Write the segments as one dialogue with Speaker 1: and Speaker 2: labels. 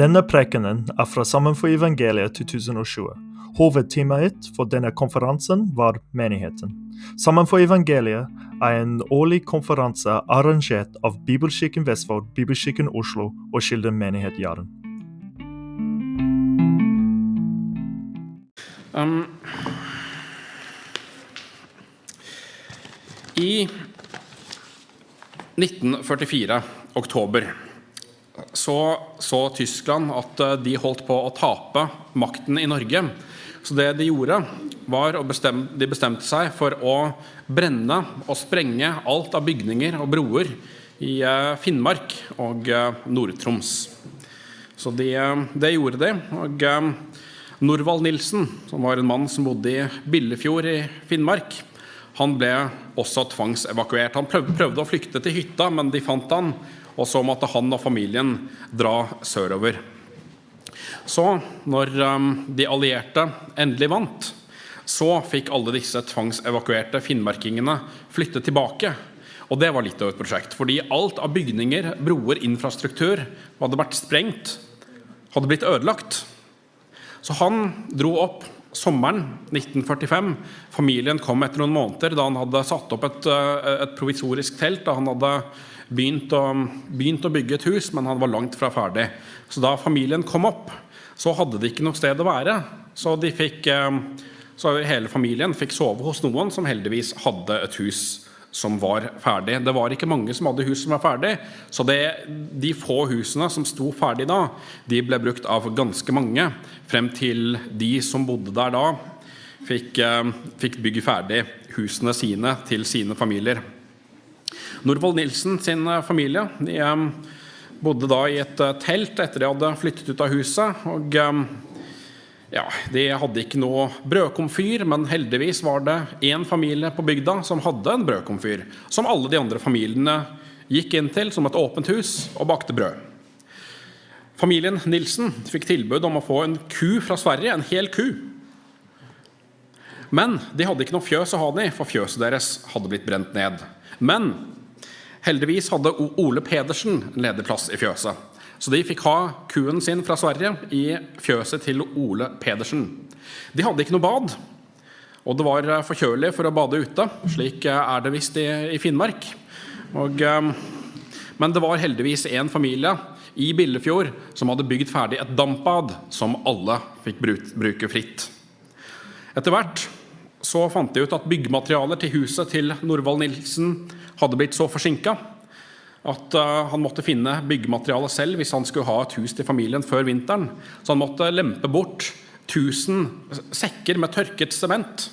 Speaker 1: Denne prekenen er fra Sammen for evangeliet 2020. Hovedtemaet for denne konferansen var menigheten. Sammen for evangeliet er en årlig konferanse arrangert av Bibelkirken Vestfold, Bibelkirken Oslo og Kilden menighet Jaren.
Speaker 2: Um, I 1944, oktober, så så Tyskland at eh, de holdt på å tape makten i Norge. Så det de gjorde, var å bestemme, de bestemte seg for å brenne og sprenge alt av bygninger og broer i eh, Finnmark og eh, Nord-Troms. Så de, det gjorde de. og... Norvald Nilsen, som var en mann som bodde i Billefjord i Finnmark, han ble også tvangsevakuert. Han prøvde å flykte til hytta, men de fant han, og så måtte han og familien dra sørover. Så, når um, de allierte endelig vant, så fikk alle disse tvangsevakuerte finnmarkingene flytte tilbake. Og det var litt av et prosjekt, fordi alt av bygninger, broer, infrastruktur hadde vært sprengt, hadde blitt ødelagt. Så han dro opp sommeren 1945. Familien kom etter noen måneder da han hadde satt opp et, eh, et provisorisk telt. Da han hadde begynt å, begynt å, bygge et hus, men han var langt fra ferdig. Så da familien kom opp, så hadde de ikke noe sted å være. Så, fikk, eh, så hele familien fikk sove hos noen som heldigvis hadde et hus som var ferdig. Det var ikke mange som hadde hus som var ferdig, så det, de få husene som sto ferdig da, de ble brukt av ganske mange, frem til de som bodde der da, fikk, eh, fikk bygge ferdig husene sine til sine familier. Norvold Nilsen sin eh, familie de eh, bodde da i et telt etter de hadde flyttet ut av huset. og ja, De hadde ikke noe brødkomfyr, men heldigvis var det én familie på bygda som hadde en brødkomfyr, som alle de andre familiene gikk inn til som et åpent hus og bakte brød. Familien Nilsen fikk tilbud om å få en ku fra Sverige, en hel ku. Men de hadde ikke noe fjøs å ha den i, for fjøset deres hadde blitt brent ned. Men heldigvis hadde Ole Pedersen en ledig plass i fjøset. Så de fikk ha kuen sin fra Sverige i fjøset til Ole Pedersen. De hadde ikke noe bad, og det var for kjølig for å bade ute. Slik er det visst i, i Finnmark. Og, eh, men det var heldigvis en familie i Billefjord som hadde bygd ferdig et dampbad som alle fikk bruke fritt. Etter hvert så fant de ut at byggematerialer til huset til Norvald Nilsen hadde blitt så forsinka at uh, han måtte finne byggemateriale selv hvis han skulle ha et hus til familien før vinteren. Så han måtte lempe bort 1000 sekker med tørket sement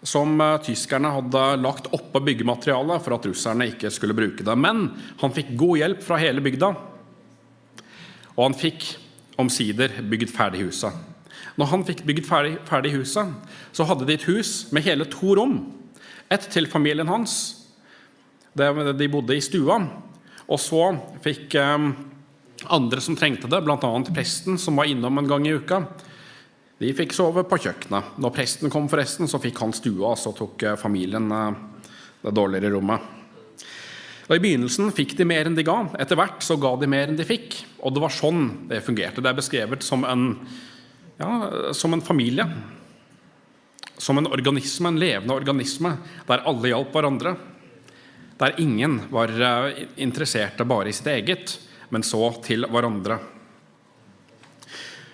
Speaker 2: som uh, tyskerne hadde lagt oppå byggematerialet for at russerne ikke skulle bruke det. Men han fikk god hjelp fra hele bygda, og han fikk omsider bygd ferdig huset. Når han fikk bygd ferdig, ferdig huset, så hadde de et hus med hele to rom. Ett til familien hans de bodde i stua. Og så fikk eh, andre som trengte det, bl.a. presten, som var innom en gang i uka, de fikk sove på kjøkkenet. Når presten kom, forresten, så fikk han stua, så tok eh, familien eh, det dårligere rommet. Og I begynnelsen fikk de mer enn de ga. Etter hvert så ga de mer enn de fikk. Og det var sånn det fungerte. Det er beskrevet som en, ja, som en familie. Som en organisme, en levende organisme, der alle hjalp hverandre der ingen var eh, interesserte bare i sitt eget, men så til hverandre.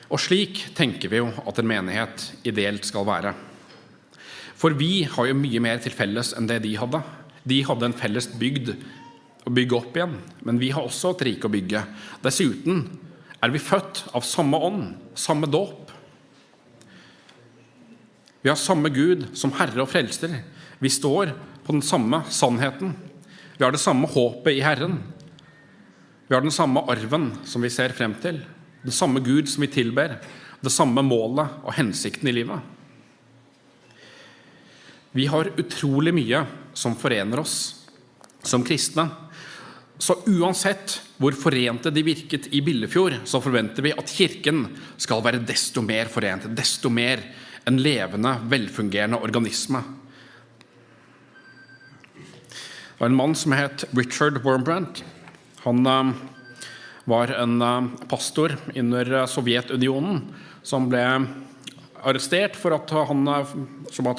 Speaker 2: Og slik tenker vi jo at en menighet ideelt skal være. For vi har jo mye mer til felles enn det de hadde. De hadde en felles bygd å bygge opp igjen, men vi har også et rike å bygge. Dessuten er vi født av samme ånd, samme dåp. Vi har samme Gud som Herre og Frelser. Vi står på den samme sannheten. Vi har det samme håpet i Herren. Vi har den samme arven som vi ser frem til, den samme Gud som vi tilber, det samme målet og hensikten i livet. Vi har utrolig mye som forener oss som kristne. Så uansett hvor forente de virket i Billefjord, så forventer vi at Kirken skal være desto mer forent, desto mer en levende, velfungerende organisme det var en mann som het Richard Wormbrandt. Han uh, var en pastor under Sovjetunionen som ble arrestert for at han, at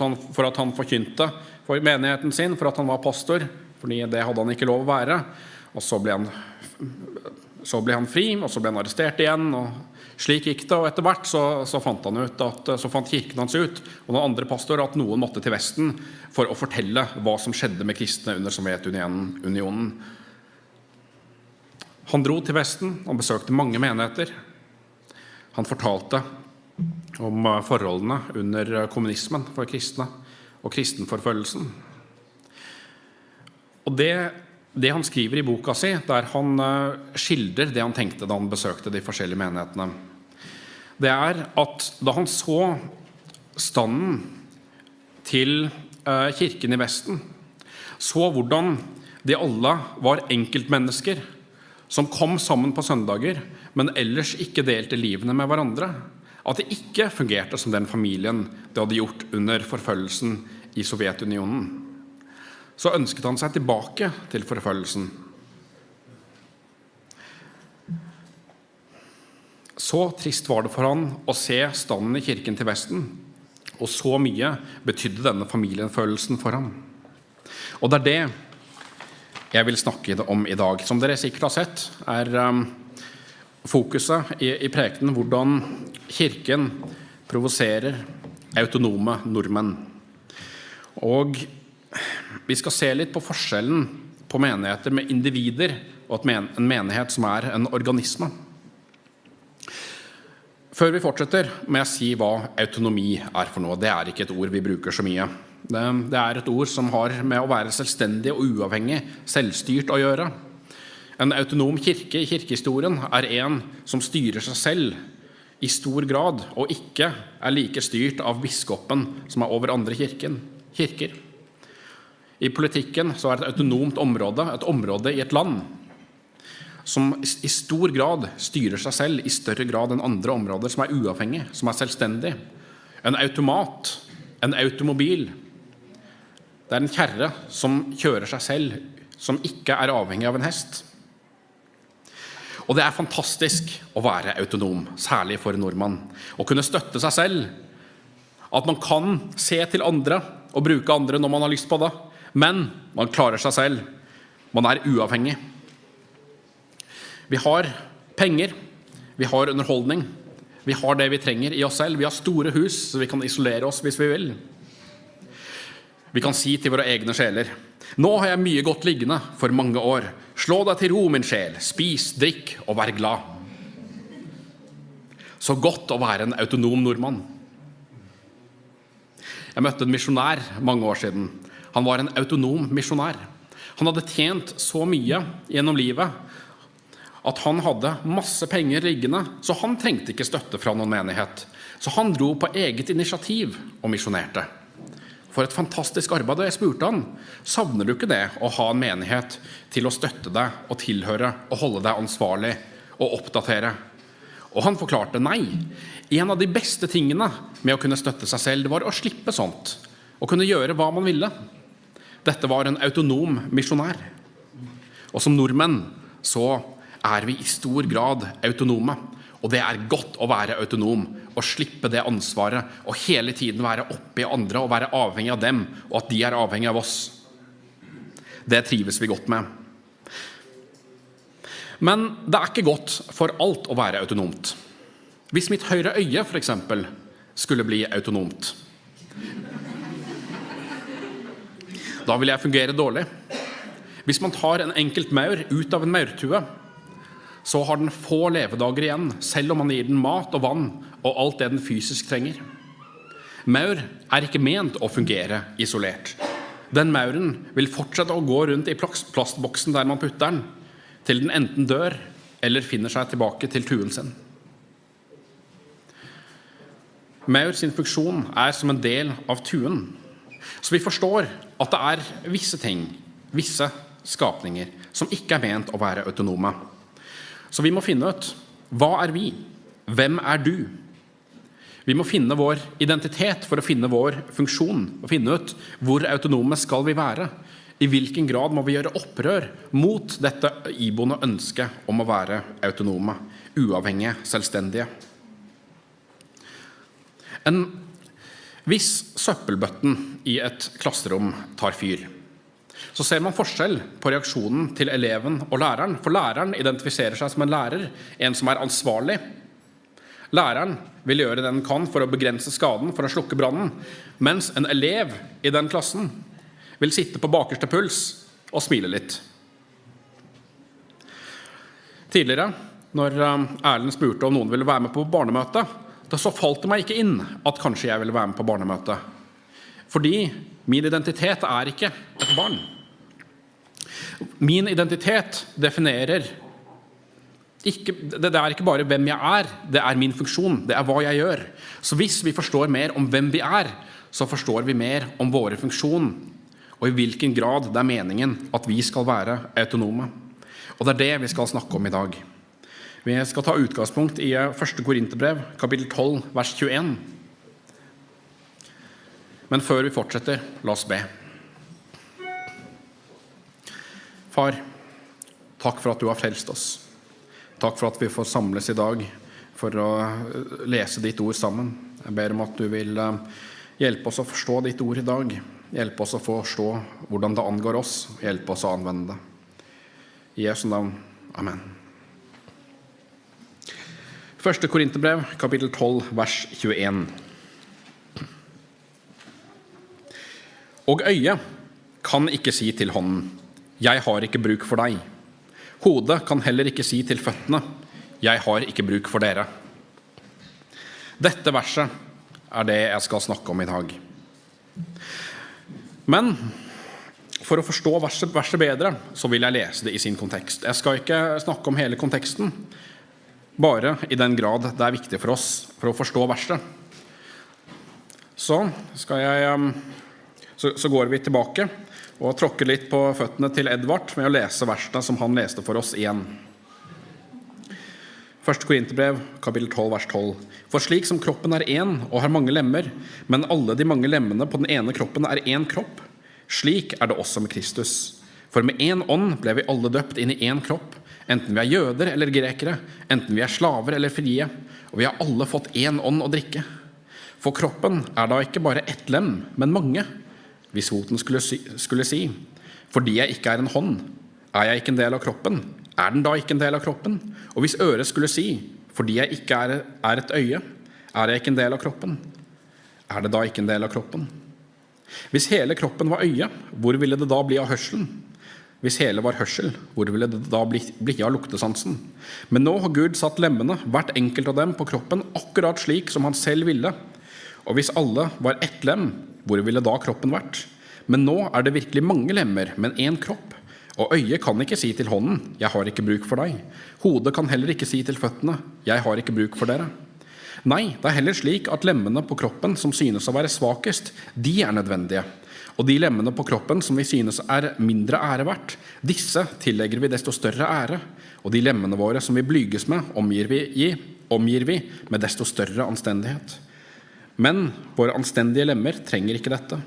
Speaker 2: han, for at han forkynte for menigheten sin, for at han var pastor. Fordi det hadde han ikke lov å være. Og så ble han, så ble han fri, og så ble han arrestert igjen. og Slik gikk det, og etter hvert så, så, fant at, så fant kirken hans ut og noen andre pastorer at noen måtte til Vesten for å fortelle hva som skjedde med kristne under Sovjetunionen. Han dro til Vesten, han besøkte mange menigheter. Han fortalte om eh, forholdene under kommunismen for kristne og kristenforfølgelsen. Og det, det, han skriver i boka si, der han eh, skildrer det han tenkte da han besøkte de forskjellige menighetene, det er at da han så standen til kirken i Vesten, så hvordan de alle var enkeltmennesker som kom sammen på søndager, men ellers ikke delte livene med hverandre at det ikke fungerte som den familien det hadde gjort under forfølgelsen i Sovjetunionen. Så ønsket han seg tilbake til forfølgelsen. Så trist var det for han å se standen i kirken til Vesten, og så mye betydde denne familienfølelsen for ham. Og det er det jeg vil snakke om i dag. Som dere sikkert har sett, er um, fokuset i, i prekenen hvordan Kirken provoserer autonome nordmenn. Og vi skal se litt på forskjellen på menigheter med individer og en menighet som er en organisme. Før vi fortsetter, må jeg si hva autonomi er for noe. Det er ikke et ord vi bruker så mye. Det, er et ord som har med å være selvstendig og uavhengig, selvstyrt å gjøre. En autonom kirke i kirkehistorien er en som styrer seg selv i stor grad, og ikke er like styrt av biskopen som er over andre kirken, kirker. I politikken så er et autonomt område et område i et land som i stor grad styrer seg selv i større grad enn andre områder som er uavhengig, som er selvstendig. En automat, en automobil, det er en kjerre som kjører seg selv, som ikke er avhengig av en hest. Og det er fantastisk å være autonom, særlig for en nordmann. Å kunne støtte seg selv. At man kan se til andre og bruke andre når man har lyst på det. Men man klarer seg selv. Man er uavhengig. Vi har penger, vi har underholdning, vi har det vi trenger i oss selv. Vi har store hus, så vi kan isolere oss hvis vi vil. Vi kan si til våre egne sjeler nå har jeg mye godt liggende for mange år. Slå deg til ro, min sjel. Spis, drikk og vær glad. Så godt å være en autonom nordmann. Jeg møtte en misjonær mange år siden. Han var en autonom misjonær. Han hadde tjent så mye gjennom livet at han hadde masse penger liggende, så han trengte ikke støtte fra noen menighet. Så han dro på eget initiativ og misjonerte. For et fantastisk arbeid. Og jeg spurte han savner du ikke det å ha en menighet til å støtte deg og tilhøre og holde deg ansvarlig og oppdatere. Og han forklarte nei. En av de beste tingene med å kunne støtte seg selv, var å slippe sånt. Å kunne gjøre hva man ville. Dette var en autonom misjonær. Og som nordmenn så er vi i stor grad autonome. Og det er godt å være autonom og slippe det ansvaret og hele tiden være oppi andre og være avhengig av dem, og at de er avhengig av oss. Det trives vi godt med. Men det er ikke godt for alt å være autonomt. Hvis mitt høyre øye f.eks. skulle bli autonomt Da vil jeg fungere dårlig. Hvis man tar en enkelt maur ut av en maurtue, så har den få levedager igjen, selv om man gir den mat og vann og alt det den fysisk trenger. Maur er ikke ment å fungere isolert. Den mauren vil fortsette å gå rundt i plastboksen der man putter den, til den enten dør eller finner seg tilbake til tuen sin. Maur sin funksjon er som en del av tuen. Så vi forstår at det er visse ting, visse skapninger, som ikke er ment å være autonome. Så vi må finne ut hva er vi? Hvem er du? Vi må finne vår identitet for å finne vår funksjon og finne ut hvor autonome skal vi være I hvilken grad må vi gjøre opprør mot dette iboende ønsket om å være autonome, uavhengige, selvstendige? En Hvis søppelbøtten i et klasserom tar fyr, så ser man forskjell på reaksjonen til eleven og læreren. For læreren identifiserer seg som en lærer, en som er ansvarlig. Læreren vil gjøre det den kan for å begrense skaden, for å slukke brannen, mens en elev i den klassen vil sitte på bakerste puls og smile litt. Tidligere, når um, Erlend spurte om noen ville være med på barnemøte, da så falt det meg ikke inn at kanskje jeg ville være med på barnemøte. Fordi min identitet er ikke et barn. Min identitet definerer ikke, det er ikke bare hvem jeg er, det er min funksjon. Det er hva jeg gjør. Så hvis vi forstår mer om hvem vi er, så forstår vi mer om våre funksjon, og i hvilken grad det er meningen at vi skal være autonome. Og det er det vi skal snakke om i dag. Vi skal ta utgangspunkt i 1. Korinterbrev, kapittel 12, vers 21. Men før vi fortsetter, la oss be. Far, takk for at du har frelst oss. Takk for at vi får samles i dag for å lese ditt ord sammen. Jeg ber om at du vil eh, hjelpe oss å forstå ditt ord i dag. Hjelpe oss å forstå hvordan det angår oss. Hjelpe oss å anvende det. I Jesu navn. Amen. Første Korinterbrev, kapittel 12, vers 21. Og øyet kan ikke si til hånden, 'Jeg har ikke bruk for deg'. Hodet kan heller ikke si til føttene, 'Jeg har ikke bruk for dere'. Dette verset er det jeg skal snakke om i dag. Men for å forstå verset, bedre, så vil jeg lese det i sin kontekst. Jeg skal ikke snakke om hele konteksten, bare i den grad det er viktig for oss for å forstå verset. Så, jeg, um, så, så går vi tilbake og tråkker litt på føttene til Edvard med å lese versene som han leste for oss igjen. 1. Korinterbrev, kapittel 12, vers 12. For slik som kroppen er én og har mange lemmer, men alle de mange lemmene på den ene kroppen er én kropp, slik er det også med Kristus. For med én ånd ble vi alle døpt inn i én kropp, enten vi er jøder eller grekere, enten vi er slaver eller frie, og vi har alle fått én ånd å drikke. For kroppen er da ikke bare ett lem, men mange. Hvis foten skulle si, skulle si, fordi jeg ikke er en hånd, er jeg ikke en del av kroppen, er den da ikke en del av kroppen? Og hvis øret skulle si, fordi jeg ikke er, er et øye, er jeg ikke en del av kroppen, er det da ikke en del av kroppen? Hvis hele kroppen var øye, hvor ville det da bli av hørselen? Hvis hele var hørsel, hvor ville det da bli, bli av luktesansen? Men nå har Gud satt lemmene, hvert enkelt av dem, på kroppen akkurat slik som han selv ville. Og hvis alle var ett lem, hvor ville da kroppen vært? Men nå er det virkelig mange lemmer, men én kropp. Og øyet kan ikke si til hånden 'Jeg har ikke bruk for deg'. Hodet kan heller ikke si til føttene 'Jeg har ikke bruk for dere'. Nei, det er heller slik at lemmene på kroppen som synes å være svakest, de er nødvendige. Og de lemmene på kroppen som vi synes er mindre ære verdt, disse tillegger vi desto større ære. Og de lemmene våre som vi blyges med, omgir vi, i, omgir vi med desto større anstendighet. Men våre anstendige lemmer trenger ikke dette.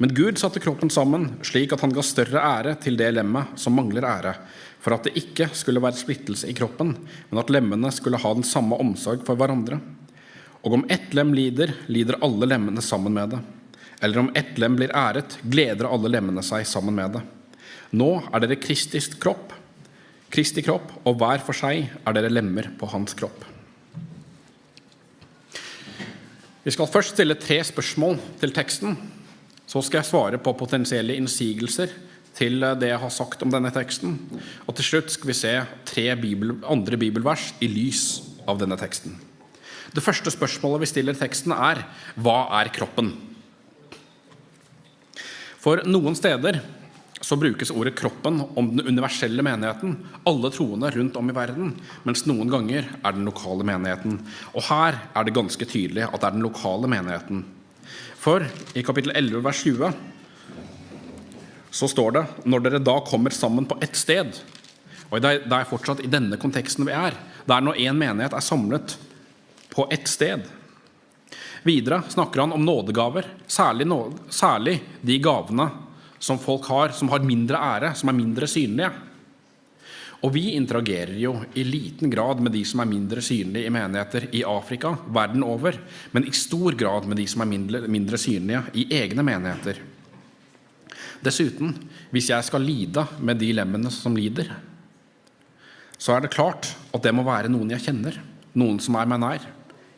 Speaker 2: Men Gud satte kroppen sammen slik at han ga større ære til det lemmet som mangler ære, for at det ikke skulle være splittelse i kroppen, men at lemmene skulle ha den samme omsorg for hverandre. Og om ett lem lider, lider alle lemmene sammen med det. Eller om ett lem blir æret, gleder alle lemmene seg sammen med det. Nå er dere Kristis kropp, Kristi kropp, og hver for seg er dere lemmer på hans kropp. Vi skal først stille tre spørsmål til teksten. Så skal jeg svare på potensielle innsigelser til det jeg har sagt om denne teksten. Og til slutt skal vi se tre bibel, andre bibelvers i lys av denne teksten. Det første spørsmålet vi stiller teksten, er hva er kroppen? For noen steder så brukes ordet 'kroppen' om den universelle menigheten, alle troende rundt om i verden, mens noen ganger er den lokale menigheten. Og her er det ganske tydelig at det er den lokale menigheten. For i kapittel 11, vers 20 så står det 'når dere da kommer sammen på ett sted'. Og det er fortsatt i denne konteksten vi er. Det er når én menighet er samlet på ett sted. Videre snakker han om nådegaver, særlig, nåde, særlig de gavene som folk har, som har mindre ære, som er mindre synlige. Og vi interagerer jo i liten grad med de som er mindre synlige i menigheter i Afrika, verden over, men i stor grad med de som er mindre, mindre synlige i egne menigheter. Dessuten, hvis jeg skal lide med de lemmene som lider, så er det klart at det må være noen jeg kjenner, noen som er meg nær,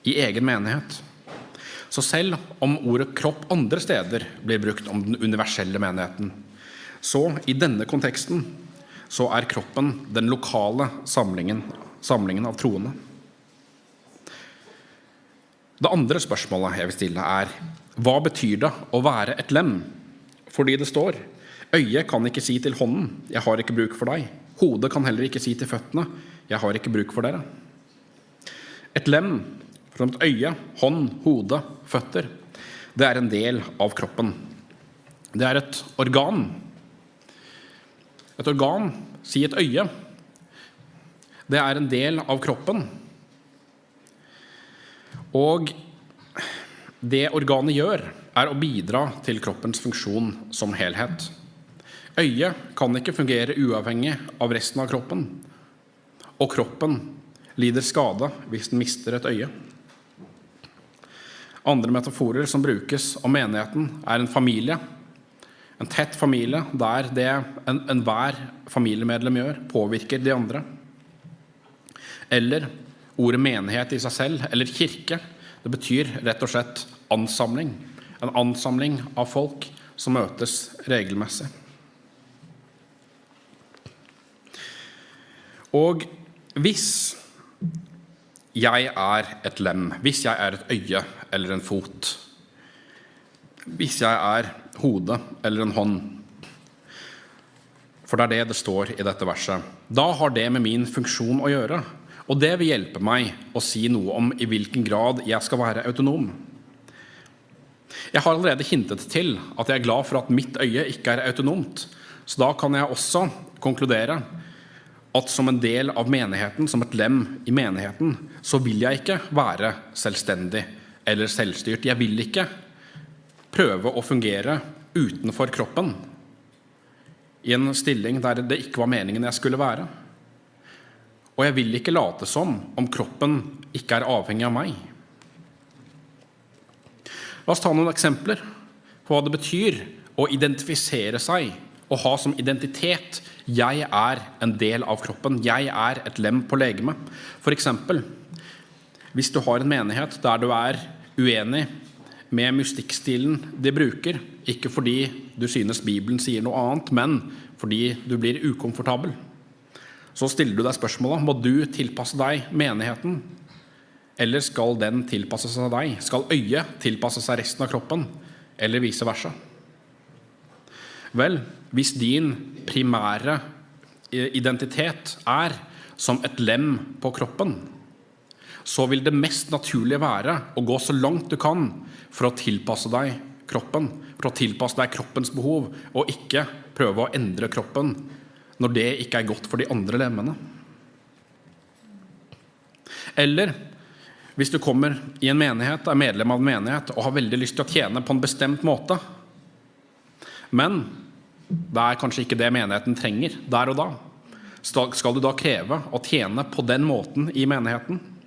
Speaker 2: i egen menighet. Så selv om ordet kropp andre steder blir brukt om den universelle menigheten, så i denne konteksten så er kroppen den lokale samlingen, samlingen av troende. Det andre spørsmålet jeg vil stille, er hva betyr det å være et lem? Fordi det står øyet kan ikke si til hånden 'jeg har ikke bruk for deg'. Hodet kan heller ikke si til føttene 'jeg har ikke bruk for dere'. Et lem, et øye, hånd, hode, føtter, det er en del av kroppen. Det er et organ et organ, si et øye, det er en del av kroppen. Og det organet gjør, er å bidra til kroppens funksjon som helhet. Øyet kan ikke fungere uavhengig av resten av kroppen. Og kroppen lider skade hvis den mister et øye. Andre metaforer som brukes om menigheten, er en familie en tett familie der det enhver en familiemedlem gjør, påvirker de andre. Eller ordet menighet i seg selv, eller kirke. Det betyr rett og slett ansamling. En ansamling av folk som møtes regelmessig. Og hvis jeg er et lem, hvis jeg er et øye eller en fot, hvis jeg er hode eller en hånd. For det er det det står i dette verset. Da har det med min funksjon å gjøre. Og det vil hjelpe meg å si noe om i hvilken grad jeg skal være autonom. Jeg har allerede hintet til at jeg er glad for at mitt øye ikke er autonomt. Så da kan jeg også konkludere at som en del av menigheten, som et lem i menigheten, så vil jeg ikke være selvstendig eller selvstyrt. Jeg vil ikke prøve å fungere utenfor kroppen i en stilling der det ikke var meningen jeg skulle være. Og jeg vil ikke late som om kroppen ikke er avhengig av meg. La oss ta noen eksempler på hva det betyr å identifisere seg og ha som identitet 'jeg er en del av kroppen', 'jeg er et lem på legemet'. F.eks. hvis du har en menighet der du er uenig med mystikkstilen de bruker. Ikke fordi du synes Bibelen sier noe annet, men fordi du blir ukomfortabel. Så stiller du deg spørsmålet må du tilpasse deg menigheten. Eller skal den tilpasse seg deg? Skal øyet tilpasse seg resten av kroppen? Eller vice versa? Vel, hvis din primære identitet er som et lem på kroppen, så vil det mest naturlige være å gå så langt du kan for å tilpasse deg kroppen, for å tilpasse deg kroppens behov, og ikke prøve å endre kroppen når det ikke er godt for de andre lemmene. Eller hvis du kommer i en menighet, er medlem av en menighet og har veldig lyst til å tjene på en bestemt måte, men det er kanskje ikke det menigheten trenger der og da. Skal du da kreve å tjene på den måten i menigheten?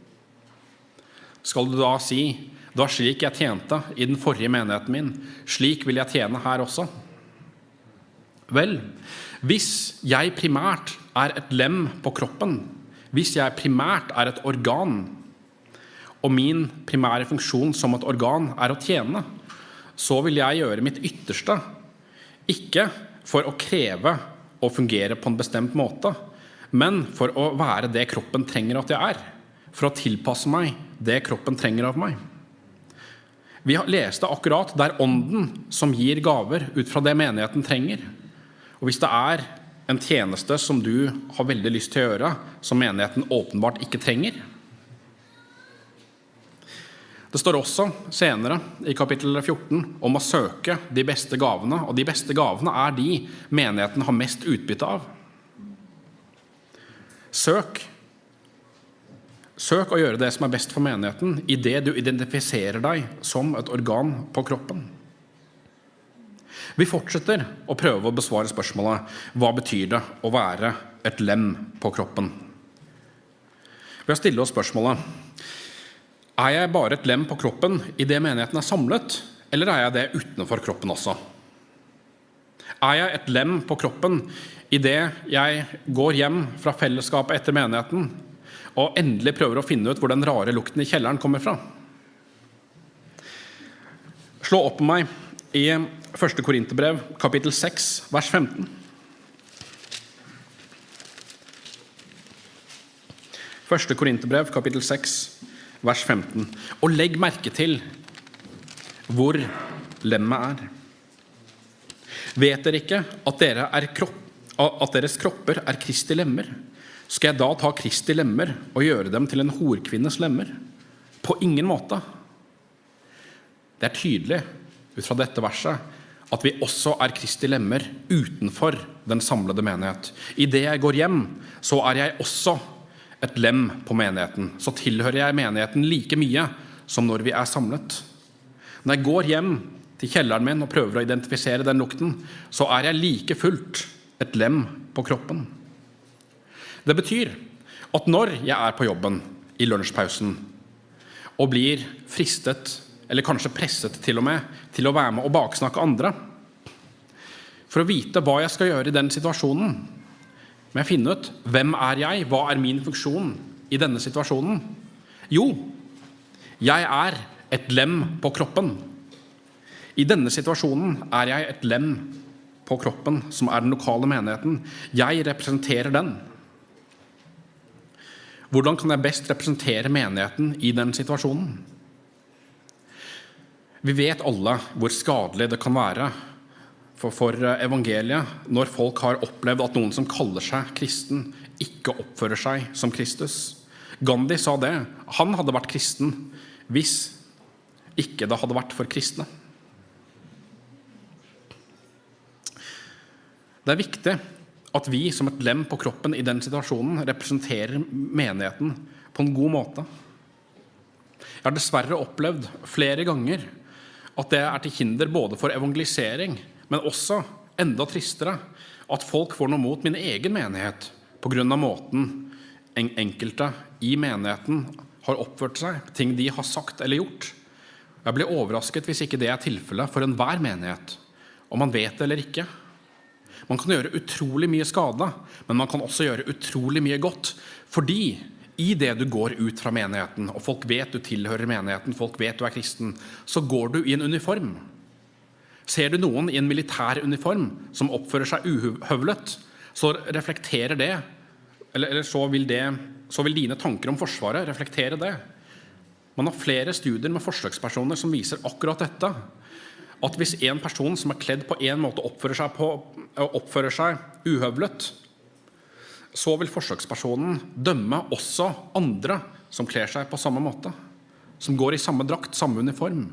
Speaker 2: Skal du da si det var slik jeg tjente i den forrige menigheten min, slik vil jeg tjene her også? Vel, hvis jeg primært er et lem på kroppen, hvis jeg primært er et organ, og min primære funksjon som et organ er å tjene, så vil jeg gjøre mitt ytterste, ikke for å kreve å fungere på en bestemt måte, men for å være det kroppen trenger at jeg er for å tilpasse meg det kroppen trenger av meg. Vi leste akkurat det er Ånden som gir gaver ut fra det menigheten trenger. Og hvis det er en tjeneste som du har veldig lyst til å gjøre, som menigheten åpenbart ikke trenger Det står også senere i kapittel 14 om å søke de beste gavene, og de beste gavene er de menigheten har mest utbytte av. Søk Søk å gjøre det som er best for menigheten, idet du identifiserer deg som et organ på kroppen. Vi fortsetter å prøve å besvare spørsmålet hva betyr det å være et lem på kroppen. Ved å stille oss spørsmålet er jeg bare et lem på kroppen idet menigheten er samlet, eller er jeg det utenfor kroppen også? Er jeg et lem på kroppen idet jeg går hjem fra fellesskapet etter menigheten og endelig prøver å finne ut hvor den rare lukten i kjelleren kommer fra? Slå opp med meg i 1. Korinterbrev, kapittel 6, vers 15. Første Korinterbrev, kapittel 6, vers 15. Og legg merke til hvor lemmet er. Vet dere ikke at, dere kropp, at deres kropper er Kristi lemmer? Skal jeg da ta Kristi lemmer og gjøre dem til en horkvinnes lemmer? På ingen måte. Det er tydelig ut fra dette verset at vi også er Kristi lemmer utenfor den samlede menighet. Idet jeg går hjem, så er jeg også et lem på menigheten. Så tilhører jeg menigheten like mye som når vi er samlet. Når jeg går hjem til kjelleren min og prøver å identifisere den lukten, så er jeg like fullt et lem på kroppen. Det betyr at når jeg er på jobben i lunsjpausen og blir fristet eller kanskje presset til og med, til å være med og baksnakke andre. For å vite hva jeg skal gjøre i den situasjonen, må jeg finne ut hvem er jeg, hva er min funksjon i denne situasjonen. Jo, jeg er et lem på kroppen. I denne situasjonen er jeg et lem på kroppen, som er den lokale menigheten. Jeg representerer den. Hvordan kan jeg best representere menigheten i den situasjonen? Vi vet alle hvor skadelig det kan være for, for, evangeliet når folk har opplevd at noen som kaller seg kristen, ikke oppfører seg som Kristus. Gandhi sa det. Han hadde vært kristen hvis ikke det hadde vært for kristne. Det er viktig at vi som et lem på kroppen i den situasjonen representerer menigheten på en god måte. Jeg har dessverre opplevd flere ganger at det er til hinder både for evangelisering, men også, enda tristere, at folk får noe mot min egen menighet pga. måten enkelte i menigheten har oppført seg, ting de har sagt eller gjort. Jeg blir overrasket hvis ikke det er tilfellet for enhver menighet, om man vet det eller ikke. Man kan gjøre utrolig mye skade, men man kan også gjøre utrolig mye godt. Fordi i det du går ut fra menigheten, og folk vet du tilhører menigheten, folk vet du er kristen, så går du i en uniform. Ser du noen i en militær uniform som oppfører seg uhøvlet, så reflekterer det Eller, eller så, vil det, så vil dine tanker om Forsvaret reflektere det. Man har flere studier med forsøkspersoner som viser akkurat dette. At hvis en person som er kledd på én måte, oppfører seg, på, oppfører seg uhøvlet, så vil forsøkspersonen dømme også andre som kler seg på samme måte, som går i samme drakt, samme uniform.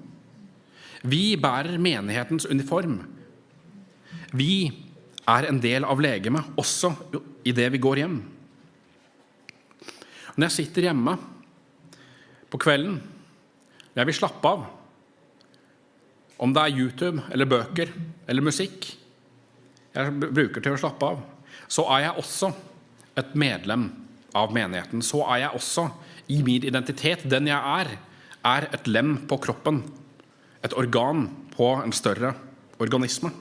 Speaker 2: Vi bærer menighetens uniform. Vi er en del av legemet også idet vi går hjem. Når jeg sitter hjemme på kvelden, når jeg vil slappe av, om det er YouTube eller bøker eller musikk jeg bruker til å slappe av, så er jeg også et medlem av menigheten, så er jeg også i min identitet, den jeg er, er et lem på kroppen, et organ på en større organisme.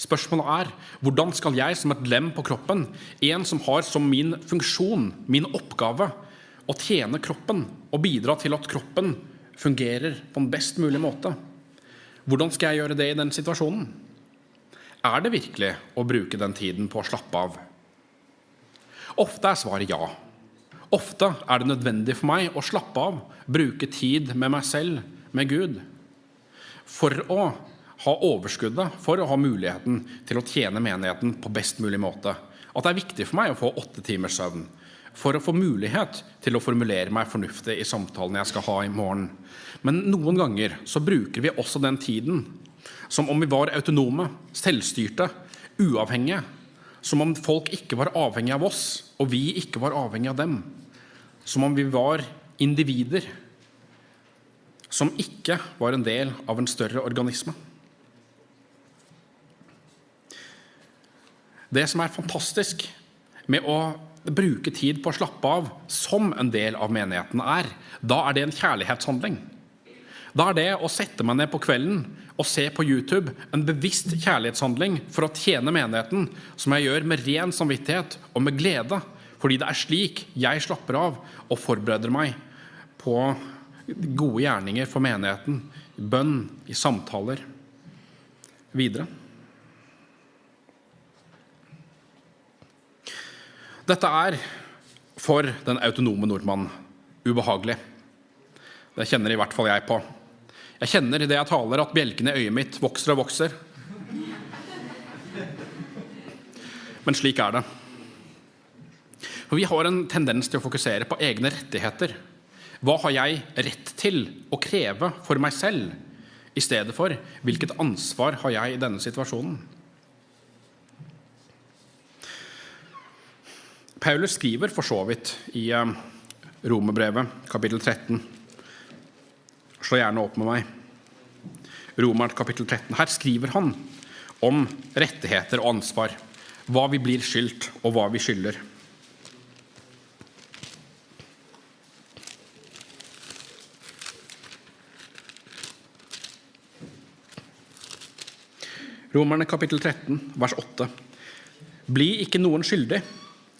Speaker 2: Spørsmålet er hvordan skal jeg som et lem på kroppen, en som har som min funksjon, min oppgave, å tjene kroppen og bidra til at kroppen fungerer på en best mulig måte, hvordan skal jeg gjøre det i den situasjonen? Er det virkelig å bruke den tiden på å slappe av Ofte er svaret ja. Ofte er det nødvendig for meg å slappe av, bruke tid med meg selv, med Gud, for å ha overskuddet, for å ha muligheten til å tjene menigheten på best mulig måte. At det er viktig for meg å få åtte timers søvn for å få mulighet til å formulere meg fornuftig i samtalen jeg skal ha i morgen. Men noen ganger så bruker vi også den tiden som om vi var autonome, selvstyrte, uavhengige. Som om folk ikke var avhengig av oss, og vi ikke var avhengig av dem. Som om vi var individer som ikke var en del av en større organisme. Det som er fantastisk med å bruke tid på å slappe av som en del av menigheten er, da er det en kjærlighetshandling. Da er det å sette meg ned på kvelden og se på YouTube en bevisst kjærlighetshandling for å tjene menigheten, som jeg gjør med ren samvittighet og med glede, fordi det er slik jeg slapper av og forbereder meg på gode gjerninger for menigheten, i bønn, i samtaler videre. Dette er for den autonome nordmannen ubehagelig. Det kjenner i hvert fall jeg på. Jeg kjenner i det jeg taler, at bjelkene i øyet mitt vokser og vokser. Men slik er det. For vi har en tendens til å fokusere på egne rettigheter. Hva har jeg rett til å kreve for meg selv, i stedet for hvilket ansvar har jeg i denne situasjonen? Paulus skriver for så vidt i eh, Romerbrevet, kapittel 13. Slå gjerne opp med meg. Romer, kapittel 13. Her skriver han om rettigheter og ansvar. Hva vi blir skyldt, og hva vi skylder. Romerne kapittel 13, vers 8. Bli ikke noen skyldig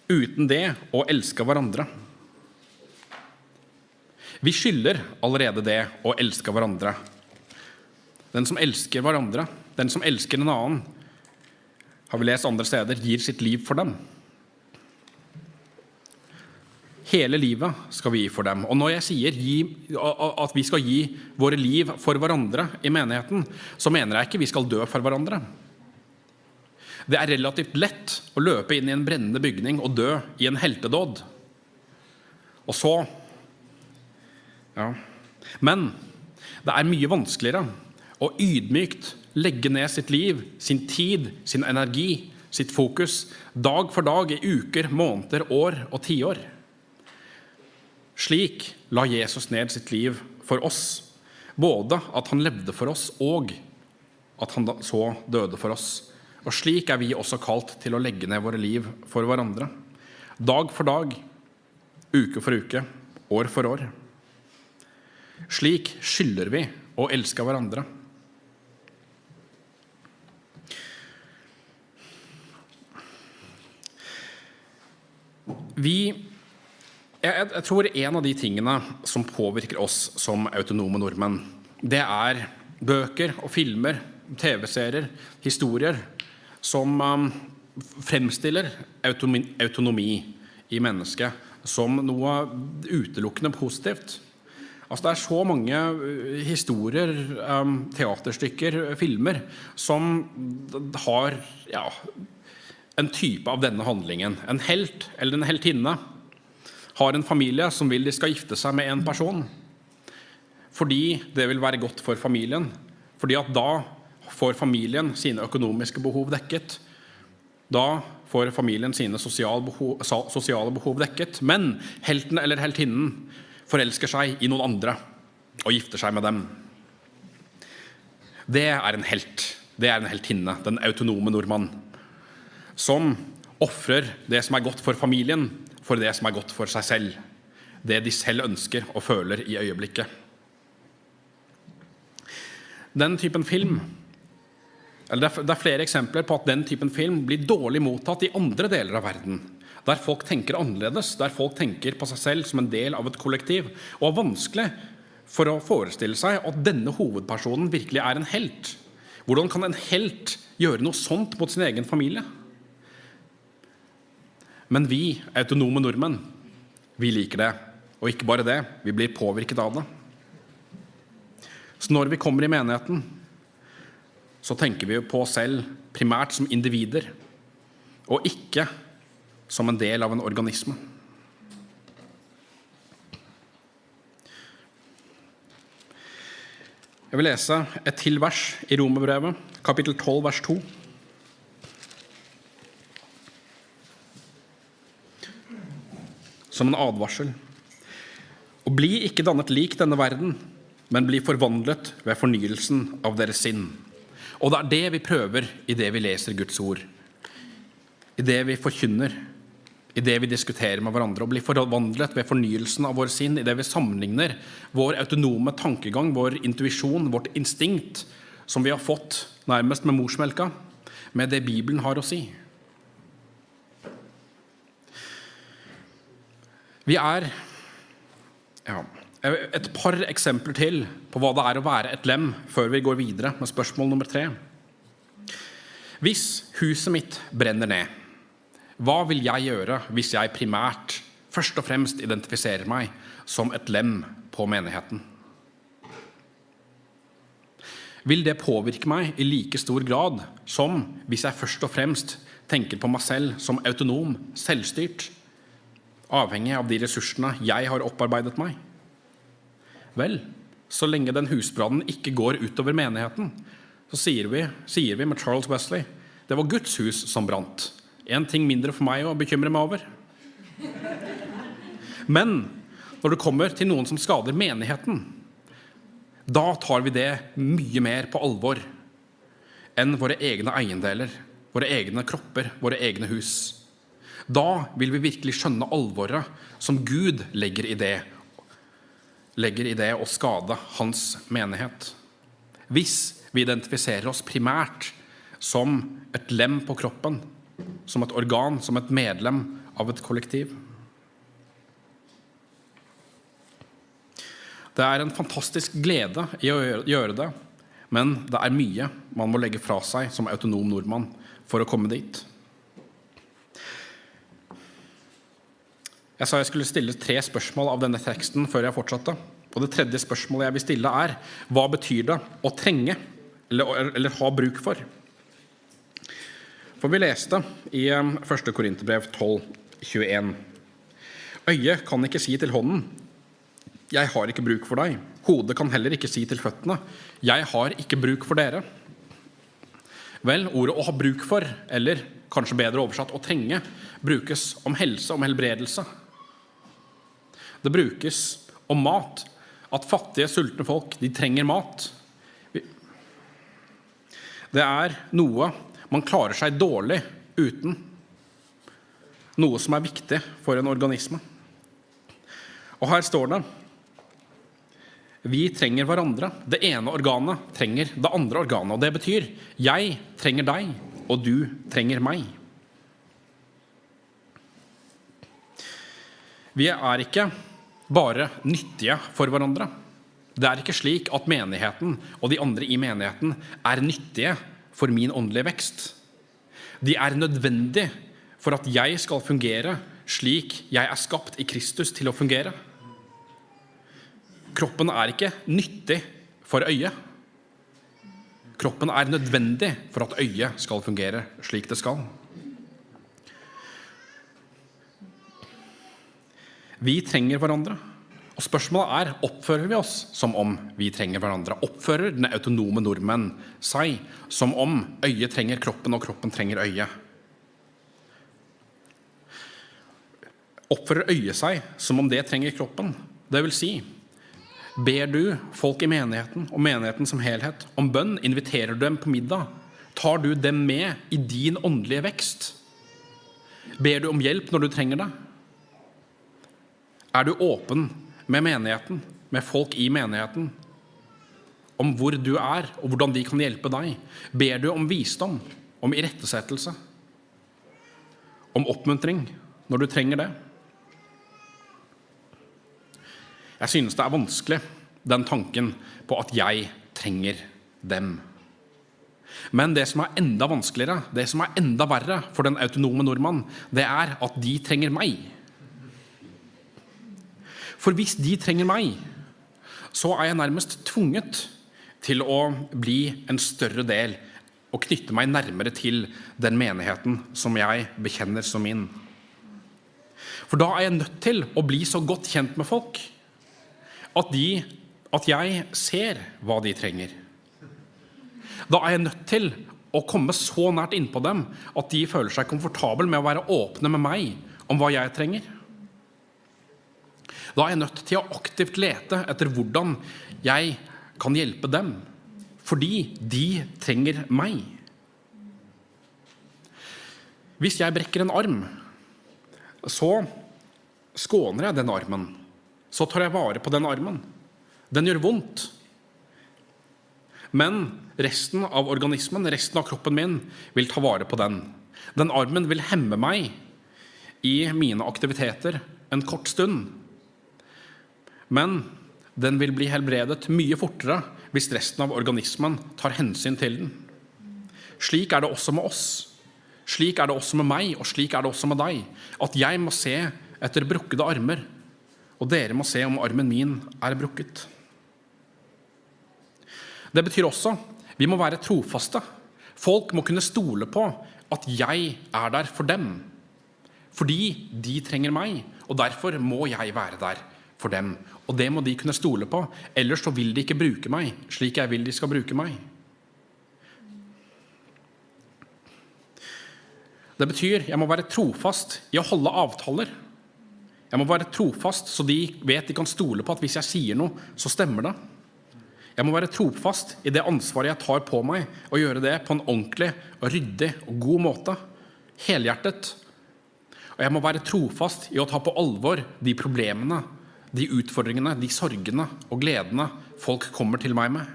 Speaker 2: uten det å elske hverandre. Vi skylder allerede det å elske hverandre. Den som elsker hverandre, den som elsker en annen, har vi lest andre steder, gir sitt liv for dem. Hele livet skal vi gi for dem. Og når jeg sier gi, at vi skal gi våre liv for hverandre i menigheten, så mener jeg ikke vi skal dø for hverandre. Det er relativt lett å løpe inn i en brennende bygning og dø i en heltedåd. Og så Ja. Men det er mye vanskeligere å ydmykt legge ned sitt liv, sin tid, sin energi, sitt fokus, dag for dag i uker, måneder, år og tiår. Slik la Jesus ned sitt liv for oss, både at han levde for oss, og at han så døde for oss. Og slik er vi også kalt til å legge ned våre liv for hverandre. Dag for dag, uke for uke, år for år. Slik skylder vi å elske hverandre. Vi jeg, jeg, tror en av de tingene som påvirker oss som autonome nordmenn, det er bøker og filmer, TV-serier, historier som um, fremstiller autonomi, i mennesket som noe utelukkende positivt. Altså, det er så mange uh, historier, um, teaterstykker, filmer, som har ja, en type av denne handlingen. En helt eller en heltinne har en familie som vil de skal gifte seg med en person. Fordi det vil være godt for familien. Fordi at da får familien sine økonomiske behov dekket. Da får familien sine sosiale behov, sosiale behov dekket. Men helten eller heltinnen forelsker seg i noen andre og gifter seg med dem. Det er en helt. Det er en heltinne, den autonome nordmann, som ofrer det som er godt for familien, for det som er godt for seg selv. Det de selv ønsker og føler i øyeblikket. Den typen film Det er flere eksempler på at den typen film blir dårlig mottatt i andre deler av verden. Der folk tenker annerledes, der folk tenker på seg selv som en del av et kollektiv. Og er vanskelig for å forestille seg at denne hovedpersonen virkelig er en helt. Hvordan kan en helt gjøre noe sånt mot sin egen familie? Men vi, autonome nordmenn, vi liker det. Og ikke bare det, vi blir påvirket av det. Så når vi kommer i menigheten, så tenker vi på oss selv primært som individer, og ikke som en del av en organisme. Jeg vil lese et til vers i Romerbrevet, kapittel 12, vers 2. som en advarsel. Og bli ikke dannet lik denne verden, men bli forvandlet ved fornyelsen av deres sinn. Og det er det vi prøver i det vi leser Guds ord. i det vi forkynner, i det vi diskuterer med hverandre, og blir forvandlet ved fornyelsen av vår sinn, i det vi sammenligner. Vår autonome tankegang, vår intuisjon, vårt instinkt, som vi har fått nærmest med morsmelka, med det Bibelen har å si. Vi er ja, et par eksempler til på hva det er å være et lem, før vi går videre med spørsmål nummer tre. Hvis huset mitt brenner ned, hva vil jeg gjøre hvis jeg primært først og fremst identifiserer meg som et lem på menigheten? Vil det påvirke meg i like stor grad som hvis jeg først og fremst tenker på meg selv som autonom, selvstyrt, avhengig av de ressursene jeg har opparbeidet meg? Vel, så lenge den husbrannen ikke går utover menigheten, så sier vi, sier vi med Charles Wesley det var Guds hus som brant. En ting mindre for meg å bekymre meg over. Men når det kommer til noen som skader menigheten, da tar vi det mye mer på alvor enn våre egne eiendeler, våre egne kropper, våre egne hus. Da vil vi virkelig skjønne alvoret som Gud legger i det, legger i det å skade hans menighet. Hvis vi identifiserer oss primært som et lem på kroppen, som et organ, som et medlem av et kollektiv. Det er en fantastisk glede i å gjøre det, men det er mye man må legge fra seg som autonom nordmann for å komme dit. Jeg sa jeg skulle stille tre spørsmål av denne teksten før jeg fortsatte. Og det tredje spørsmålet jeg vil stille, er hva betyr det å trenge eller, eller ha bruk for? For vi leste i 1. Um, Korinterbrev 12, 21. Øyet kan ikke si til hånden 'Jeg har ikke bruk for deg'. Hodet kan heller ikke si til føttene 'Jeg har ikke bruk for dere'. Vel, ordet 'å ha bruk for', eller kanskje bedre oversatt 'å trenge', brukes om helse, om helbredelse. Det brukes om mat. At fattige, sultne folk, de trenger mat. Det er noe man klarer seg dårlig uten noe som er viktig for en organisme. Og her står det vi trenger hverandre. Det ene organet trenger det andre organet. Og det betyr jeg trenger deg, og du trenger meg. Vi er ikke bare nyttige for hverandre. Det er ikke slik at menigheten og de andre i menigheten er nyttige for min åndelige vekst. De er nødvendige for at jeg skal fungere slik jeg er skapt i Kristus til å fungere. Kroppen er ikke nyttig for øyet. Kroppen er nødvendig for at øyet skal fungere slik det skal. Vi trenger hverandre. Og Spørsmålet er oppfører vi oss som om vi trenger hverandre. Oppfører den autonome nordmenn seg som om øyet trenger kroppen, og kroppen trenger øyet? Oppfører øyet seg som om det trenger kroppen? Det vil si, ber du folk i menigheten og menigheten som helhet om bønn? Inviterer du dem på middag? Tar du dem med i din åndelige vekst? Ber du om hjelp når du trenger det? Er du åpen med menigheten, med folk i menigheten, om hvor du er, og hvordan de kan hjelpe deg. Ber du om visdom, om irettesettelse, om oppmuntring når du trenger det? Jeg synes det er vanskelig, den tanken på at jeg trenger dem. Men det som er enda vanskeligere, det som er enda verre for den autonome nordmann, det er at de trenger meg. For hvis de trenger meg, så er jeg nærmest tvunget til å bli en større del og knytte meg nærmere til den menigheten som jeg bekjenner som min. For da er jeg nødt til å bli så godt kjent med folk at, de, at jeg ser hva de trenger. Da er jeg nødt til å komme så nært innpå dem at de føler seg komfortable med å være åpne med meg om hva jeg trenger. Da er jeg nødt til å aktivt lete etter hvordan jeg kan hjelpe dem, fordi de trenger meg. Hvis jeg brekker en arm, så skåner jeg den armen. Så tar jeg vare på den armen. Den gjør vondt. Men resten av organismen, resten av kroppen min, vil ta vare på den. Den armen vil hemme meg i mine aktiviteter en kort stund. Men den vil bli helbredet mye fortere hvis resten av organismen tar hensyn til den. Slik er det også med oss. Slik er det også med meg, og slik er det også med deg. At jeg må se etter brukkede armer, og dere må se om armen min er brukket. Det betyr også vi må være trofaste. Folk må kunne stole på at jeg er der for dem. Fordi de trenger meg, og derfor må jeg være der for dem. Og det må de kunne stole på, ellers så vil de ikke bruke meg slik jeg vil de skal bruke meg. Det betyr jeg må være trofast i å holde avtaler. Jeg må være trofast så de vet de kan stole på at hvis jeg sier noe, så stemmer det. Jeg må være trofast i det ansvaret jeg tar på meg, og gjøre det på en ordentlig, og ryddig og god måte. Helhjertet. Og jeg må være trofast i å ta på alvor de problemene, de utfordringene, de sorgene og gledene folk kommer til meg med.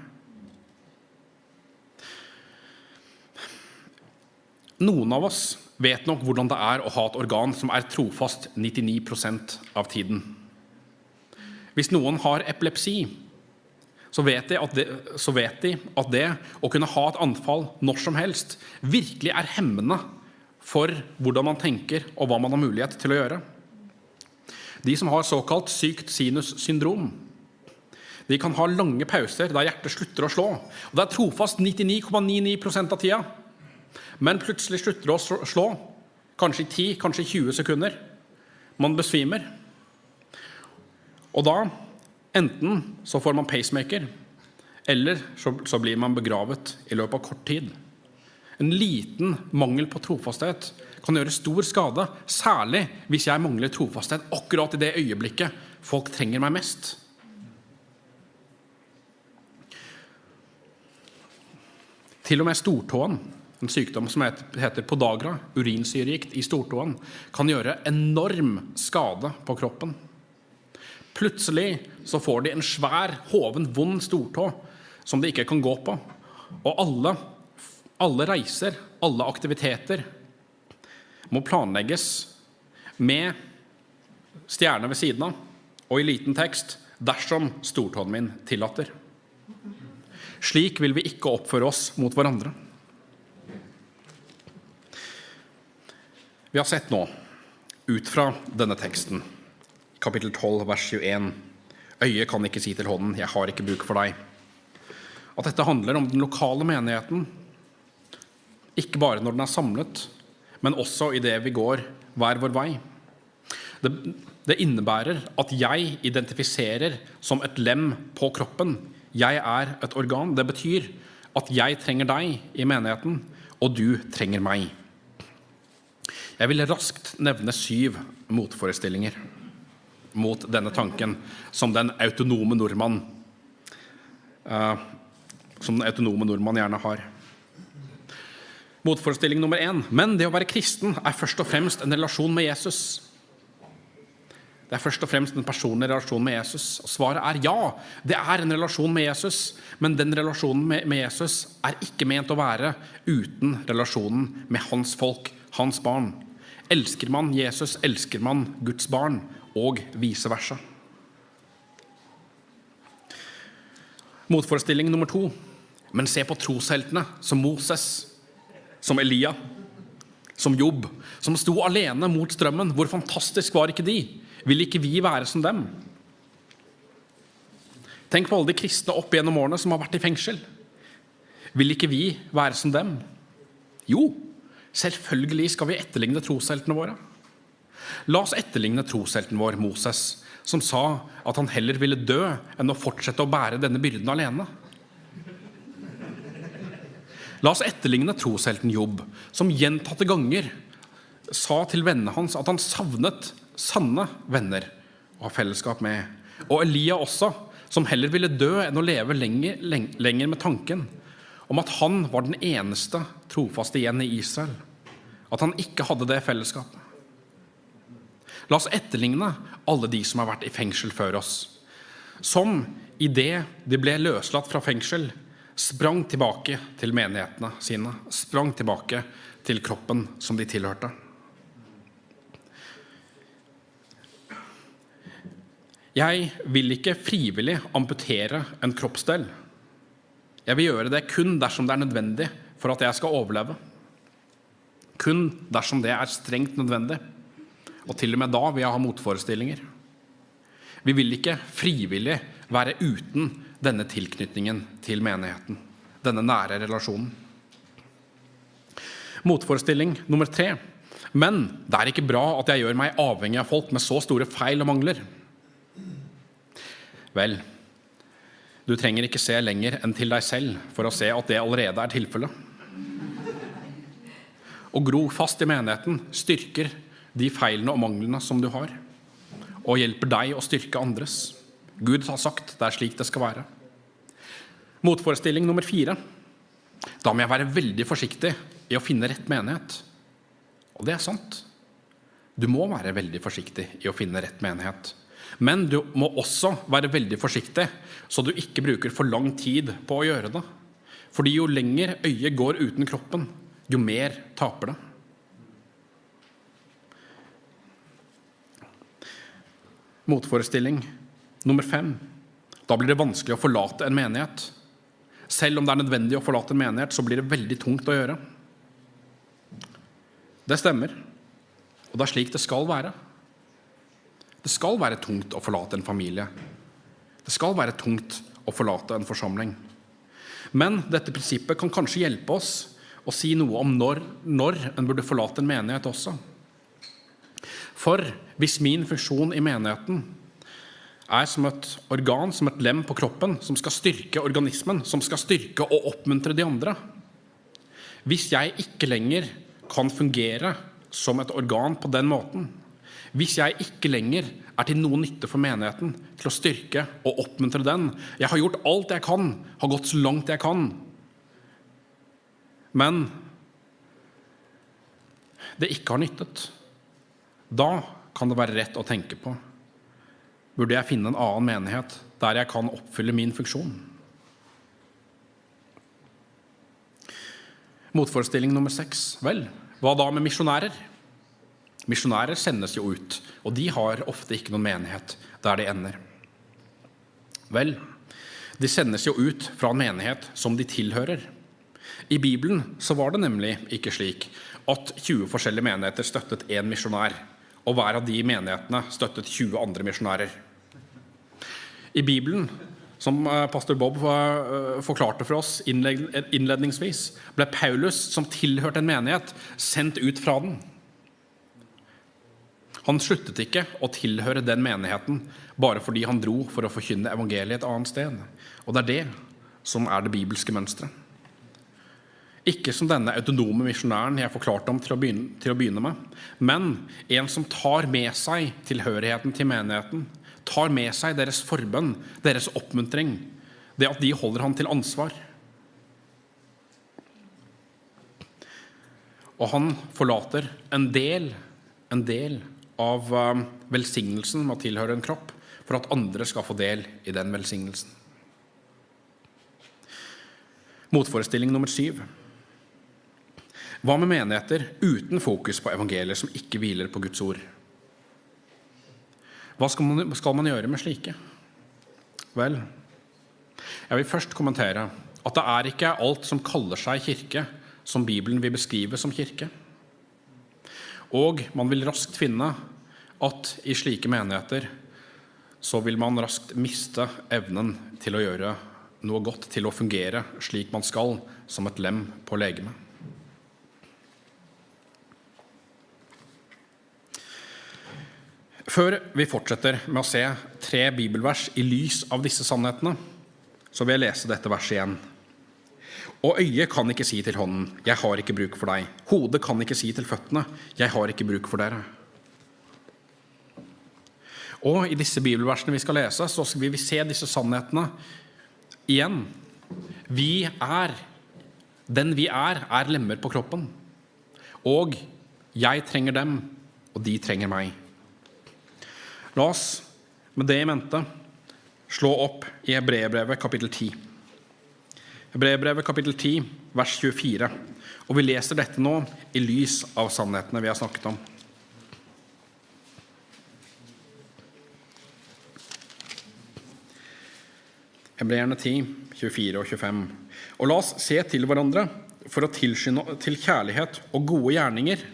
Speaker 2: Noen av oss vet nok hvordan det er å ha et organ som er trofast 99% av tiden. Hvis noen har epilepsi, så vet, det, så vet, de at det å kunne ha et anfall når som helst virkelig er hemmende for hvordan man tenker og hva man har mulighet til å gjøre. De som har såkalt sykt sinus-syndrom, de kan ha lange pauser der hjertet slutter å slå. Og Det er trofast 99,99 av tida. Men plutselig slutter det å slå. Kanskje i 10, kanskje i 20 sekunder. Man besvimer. Og da enten så får man pacemaker, eller så, så blir man begravet i løpet av kort tid. En liten mangel på trofasthet kan gjøre stor skade, særlig hvis jeg mangler trofasthet akkurat i det øyeblikket folk trenger meg mest. Til og med stortåen en sykdom som heter podagra, urinsyregikt i stortåen, kan gjøre enorm skade på kroppen. Plutselig så får de en svær, hoven, vond stortå som de ikke kan gå på. Og alle, alle reiser, alle aktiviteter, må planlegges med stjerne ved siden av og i liten tekst dersom stortåen min tillater. Slik vil vi ikke oppføre oss mot hverandre. Vi har sett nå, ut fra denne teksten, kapittel 12, vers 21, øyet kan ikke si til hånden 'jeg har ikke bruk for deg', at dette handler om den lokale menigheten, ikke bare når den er samlet, men også i det vi går hver vår vei. Det, det innebærer at jeg identifiserer som et lem på kroppen. Jeg er et organ. Det betyr at jeg trenger deg i menigheten, og du trenger meg. Jeg vil raskt nevne syv motforestillinger mot denne tanken som den autonome nordmann uh, som den autonome nordmann gjerne har. Motforestilling nummer én. Men det å være kristen er først og fremst en relasjon med Jesus. Det er først og fremst en personlig relasjon med Jesus. Og svaret er ja, det er en relasjon med Jesus. Men den relasjonen med Jesus er ikke ment å være uten relasjonen med hans folk, hans barn. Elsker man Jesus, elsker man Guds barn, og vice versa. Motforestilling nummer to. Men se på trosheltene som Moses, som Elia, som Jobb, som sto alene mot strømmen. Hvor fantastisk var ikke de? Vil ikke vi være som dem? Tenk på alle de kristne opp gjennom årene som har vært i fengsel. Vil ikke vi være som dem? Jo, Selvfølgelig skal vi etterligne trosheltene våre. La oss etterligne troshelten vår, Moses, som sa at han heller ville dø enn å fortsette å bære denne byrden alene. La oss etterligne troshelten Jobb, som gjentatte ganger sa til vennene hans at han savnet sanne venner å ha fellesskap med. Og Elia også, som heller ville dø enn å leve lenger, lenger med tanken om at han var den eneste trofaste igjen i Israel. at han ikke hadde det fellesskapet. La oss etterligne alle de som har vært i fengsel før oss, som idet de ble løslatt fra fengsel, sprang tilbake til menighetene sine, sprang tilbake til kroppen som de tilhørte. Jeg vil ikke frivillig amputere en kroppsdel. Jeg vil gjøre det kun dersom det er nødvendig for at jeg skal overleve. Kun dersom det er strengt nødvendig. Og til og med da vil jeg ha motforestillinger. Vi vil ikke frivillig være uten denne tilknytningen til menigheten. Denne nære relasjonen. Motforestilling nummer tre. Men det er ikke bra at jeg gjør meg avhengig av folk med så store feil og mangler. Vel, du trenger ikke se lenger enn til deg selv for å se at det allerede er tilfellet. Å gro fast i menigheten styrker de feilene og manglene som du har, og hjelper deg å styrke andres. Gud har sagt det er slik det skal være. Motforestilling nummer fire. Da må jeg være veldig forsiktig i å finne rett menighet. Og det er sant. Du må være veldig forsiktig i å finne rett menighet. Men du må også være veldig forsiktig, så du ikke bruker for lang tid på å gjøre det. Fordi jo lenger øyet går uten kroppen, jo mer taper det. Motforestilling nummer fem. Da blir det vanskelig å forlate en menighet. Selv om det er nødvendig å forlate en menighet, så blir det veldig tungt å gjøre. Det stemmer, og det er slik det skal være. Det skal være tungt å forlate en familie. Det skal være tungt å forlate en forsamling. Men dette prinsippet kan kanskje hjelpe oss å si noe om når, når en burde forlate en menighet også. For hvis min funksjon i menigheten er som et organ, som et lem på kroppen, som skal styrke organismen, som skal styrke og oppmuntre de andre Hvis jeg ikke lenger kan fungere som et organ på den måten, hvis jeg ikke lenger er til noe nytte for menigheten, til å styrke og oppmuntre den Jeg har gjort alt jeg kan, har gått så langt jeg kan. Men det ikke har nyttet. Da kan det være rett å tenke på burde jeg finne en annen menighet der jeg kan oppfylle min funksjon. Motforestilling nummer seks. Vel, hva da med misjonærer? Misjonærer sendes jo ut, og de har ofte ikke noen menighet der de ender. Vel, de sendes jo ut fra en menighet som de tilhører. I Bibelen så var det nemlig ikke slik at 20 forskjellige menigheter støttet én misjonær, og hver av de menighetene støttet 20 andre misjonærer. I Bibelen, som eh, pastor Bob eh, forklarte for oss innledningsvis, ble Paulus, som tilhørte en menighet, sendt ut fra den. Han sluttet ikke å tilhøre den menigheten bare fordi han dro for å forkynne evangeliet et annet sted. Og det er det som er det bibelske mønsteret. Ikke som denne autonome misjonæren jeg forklarte om til å, begynne, til å begynne med, men en som tar med seg tilhørigheten til menigheten, tar med seg deres forbønn, deres oppmuntring, det at de holder han til ansvar. Og han forlater en del, en del av um, velsignelsen med å tilhøre en kropp, for at andre skal få del i den velsignelsen. Motforestilling nummer syv. Hva med menigheter uten fokus på evangeliet som ikke hviler på Guds ord? Hva skal man, skal man gjøre med slike? Vel, jeg vil først kommentere at det er ikke alt som kaller seg kirke, som Bibelen vil beskrive som kirke. Og man vil raskt finne at i slike menigheter så vil man raskt miste evnen til å gjøre noe godt, til å fungere slik man skal, som et lem på legemet. Før vi fortsetter med å se tre bibelvers i lys av disse sannhetene, så vil jeg lese dette verset igjen. Og øyet kan ikke si til hånden, 'Jeg har ikke bruk for deg'. Hodet kan ikke si til føttene, 'Jeg har ikke bruk for dere'. Og i disse bibelversene vi skal lese, så vil vi se disse sannhetene igjen. Vi er Den vi er, er lemmer på kroppen. Og Jeg trenger dem, og de trenger meg. La oss med det i mente slå opp i Hebreerbrevet kapittel 10. Hebreerbrevet kapittel 10, vers 24. Og vi leser dette nå i lys av sannhetene vi har snakket om. Hebreerne 10, 24 og 25. Og la oss se til hverandre for å tilskynde til kjærlighet og gode gjerninger.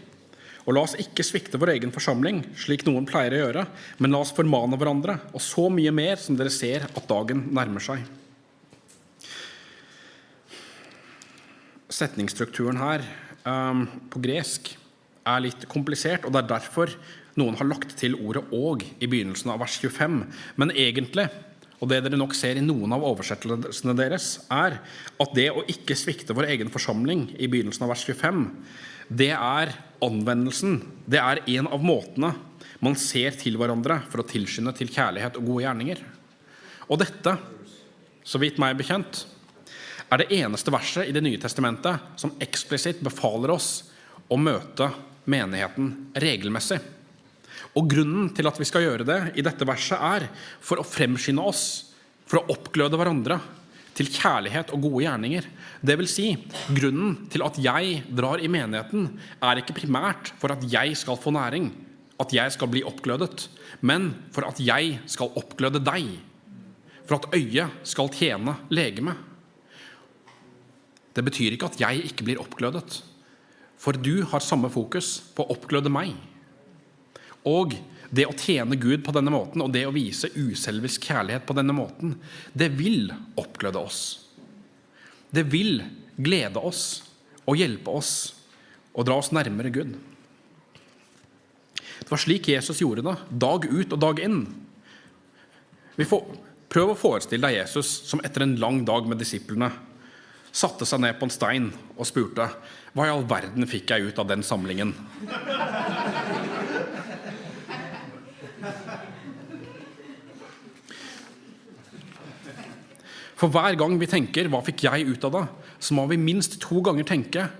Speaker 2: Og la oss ikke svikte vår egen forsamling, slik noen pleier å gjøre, men la oss formane hverandre, og så mye mer som dere ser at dagen nærmer seg. Setningsstrukturen her um, på gresk er litt komplisert, og det er derfor noen har lagt til ordet 'og' i begynnelsen av vers 25. Men egentlig og det dere nok ser i noen av oversettelsene deres, er at det å ikke svikte vår egen forsamling i begynnelsen av vers 25, det er anvendelsen. Det er en av måtene man ser til hverandre for å tilskynde til kjærlighet og gode gjerninger. Og dette, så vidt meg bekjent, er det eneste verset i Det nye testamentet som eksplisitt befaler oss å møte menigheten regelmessig. Og grunnen til at vi skal gjøre det i dette verset, er for å fremskynde oss, for å oppgløde hverandre til kjærlighet og gode gjerninger. Det vil si, grunnen til at jeg drar i menigheten, er ikke primært for at jeg skal få næring, at jeg skal bli oppglødet, men for at jeg skal oppgløde deg. For at øyet skal tjene legemet. Det betyr ikke at jeg ikke blir oppglødet, for du har samme fokus på å oppgløde meg. Og det å tjene Gud på denne måten og det å vise uselvisk kjærlighet på denne måten, det vil oppgløde oss. Det vil glede oss og hjelpe oss og dra oss nærmere Gud. Det var slik Jesus gjorde det, dag ut og dag inn. Får, prøv å forestille deg Jesus som etter en lang dag med disiplene satte seg ned på en stein og spurte hva i all verden fikk jeg ut av den samlingen? For hver gang vi tenker 'hva fikk jeg ut av det', så må vi minst to ganger tenke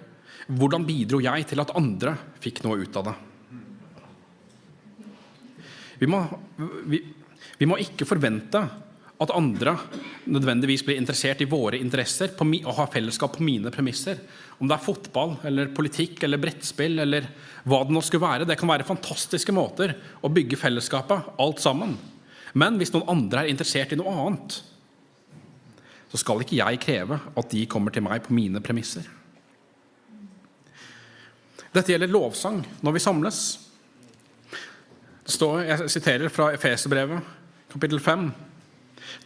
Speaker 2: 'hvordan bidro jeg til at andre fikk noe ut av det'? Vi må, vi, vi må ikke forvente at andre nødvendigvis blir interessert i våre interesser og har fellesskap på mine premisser. Om det er fotball, eller politikk eller brettspill eller hva det nå skulle være. Det kan være fantastiske måter å bygge fellesskapet, alt sammen. Men hvis noen andre er interessert i noe annet, så skal ikke jeg kreve at de kommer til meg på mine premisser. Dette gjelder lovsang når vi samles. Det står, Jeg siterer fra Efeserbrevet, kapittel 5.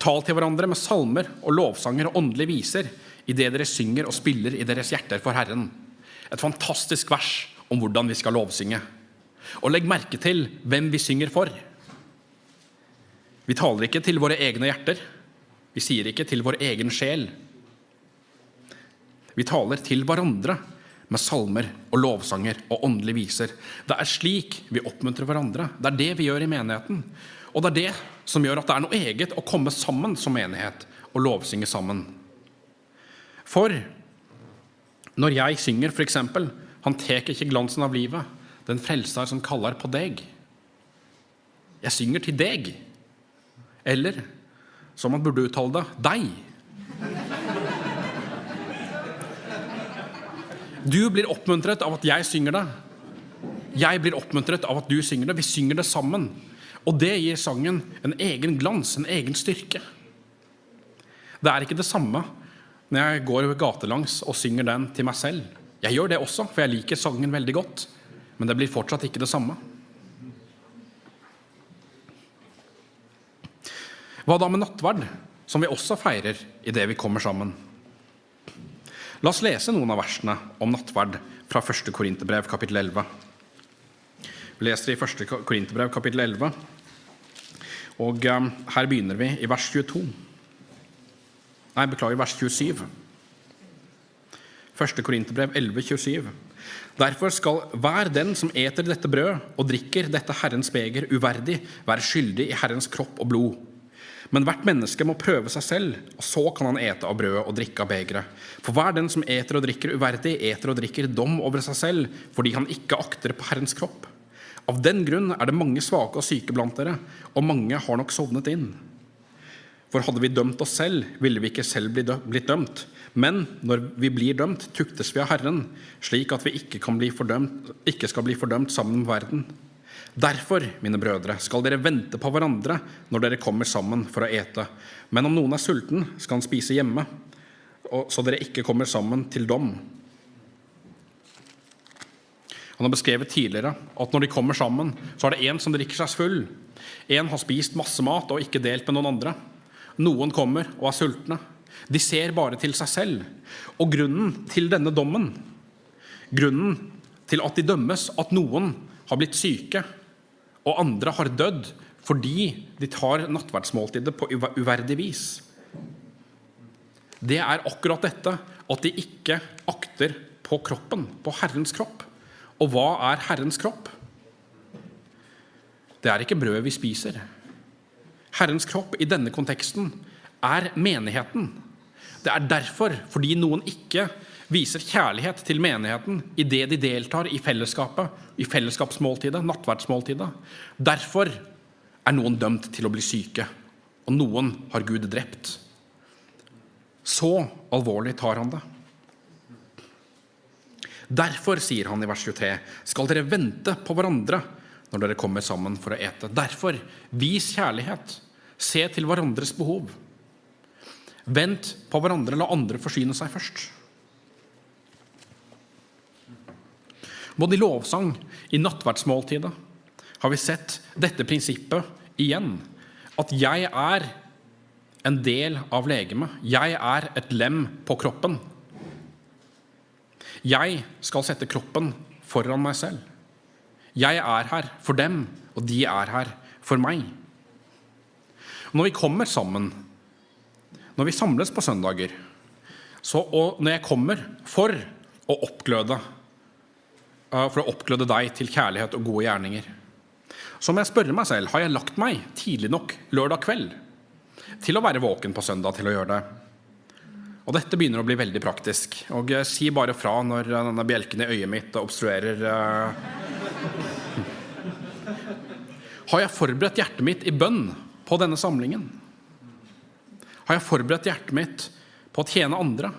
Speaker 2: Tal til hverandre med salmer og lovsanger og åndelige viser idet dere synger og spiller i deres hjerter for Herren. Et fantastisk vers om hvordan vi skal lovsynge. Og legg merke til hvem vi synger for. Vi taler ikke til våre egne hjerter. Vi sier ikke til vår egen sjel. Vi taler til hverandre med salmer og lovsanger og åndelige viser. Det er slik vi oppmuntrer hverandre. Det er det vi gjør i menigheten. Og det er det som gjør at det er noe eget å komme sammen som menighet og lovsynge sammen. For når jeg synger, f.eks.: Han tek ikke glansen av livet, den frelser som kaller på deg. Jeg synger til deg. Eller som man burde uttale det deg. Du blir oppmuntret av at jeg synger det. Jeg blir oppmuntret av at du synger det. Vi synger det sammen. Og det gir sangen en egen glans, en egen styrke. Det er ikke det samme når jeg går gatelangs og synger den til meg selv. Jeg gjør det også, for jeg liker sangen veldig godt. Men det blir fortsatt ikke det samme. Hva da med nattverd, som vi også feirer idet vi kommer sammen? La oss lese noen av versene om nattverd fra 1. Korinterbrev, kapittel 11. Vi leser i 1. Korinterbrev, kapittel 11, og um, her begynner vi i vers 22. Nei, beklager, vers 27. 1. Korinterbrev 11, 27. Derfor skal hver den som eter dette brød og drikker dette Herrens beger uverdig, være skyldig i Herrens kropp og blod. Men hvert menneske må prøve seg selv, og så kan han ete av brødet og drikke av begeret. For hver den som eter og drikker uverdig, eter og drikker dom over seg selv, fordi han ikke akter på Herrens kropp. Av den grunn er det mange svake og syke blant dere, og mange har nok sovnet inn. For hadde vi dømt oss selv, ville vi ikke selv blitt dømt. Men når vi blir dømt, tuktes vi av Herren, slik at vi ikke, fordømt, ikke skal bli fordømt sammen med verden. Derfor, mine brødre, skal dere vente på hverandre når dere kommer sammen for å ete. Men om noen er sulten, skal han spise hjemme, så dere ikke kommer sammen til dom. Han har beskrevet tidligere at når de kommer sammen, så er det en som drikker seg full. En har spist masse mat og ikke delt med noen andre. Noen kommer og er sultne. De ser bare til seg selv. Og grunnen til denne dommen, grunnen til at de dømmes, at noen har blitt syke, og andre har dødd fordi de tar nattverdsmåltidet på uverdig vis. Det er akkurat dette at de ikke akter på kroppen, på Herrens kropp. Og hva er Herrens kropp? Det er ikke brødet vi spiser. Herrens kropp i denne konteksten er menigheten. Det er derfor, fordi noen ikke viser kjærlighet til menigheten i det de deltar i fellesskapet, i fellesskapsmåltidet, nattverdsmåltidet. Derfor er noen dømt til å bli syke, og noen har Gud drept. Så alvorlig tar han det. Derfor, sier han i vers 23, skal dere vente på hverandre når dere kommer sammen for å ete. Derfor, vis kjærlighet. Se til hverandres behov. Vent på hverandre, la andre forsyne seg først. Både i lovsang, i nattverdsmåltidet, har vi sett dette prinsippet igjen. At jeg er en del av legemet. Jeg er et lem på kroppen. Jeg skal sette kroppen foran meg selv. Jeg er her for dem, og de er her for meg. Når vi kommer sammen, når vi samles på søndager, så, og når jeg kommer for å oppgløde for å oppgløde deg til kjærlighet og gode gjerninger. Så må jeg spørre meg selv har jeg lagt meg tidlig nok lørdag kveld til å være våken på søndag til å gjøre det. Og dette begynner å bli veldig praktisk. Og si bare fra når denne bjelken i øyet mitt obstruerer. Eh. Har jeg forberedt hjertet mitt i bønn på denne samlingen? Har jeg forberedt hjertet mitt på å tjene andre?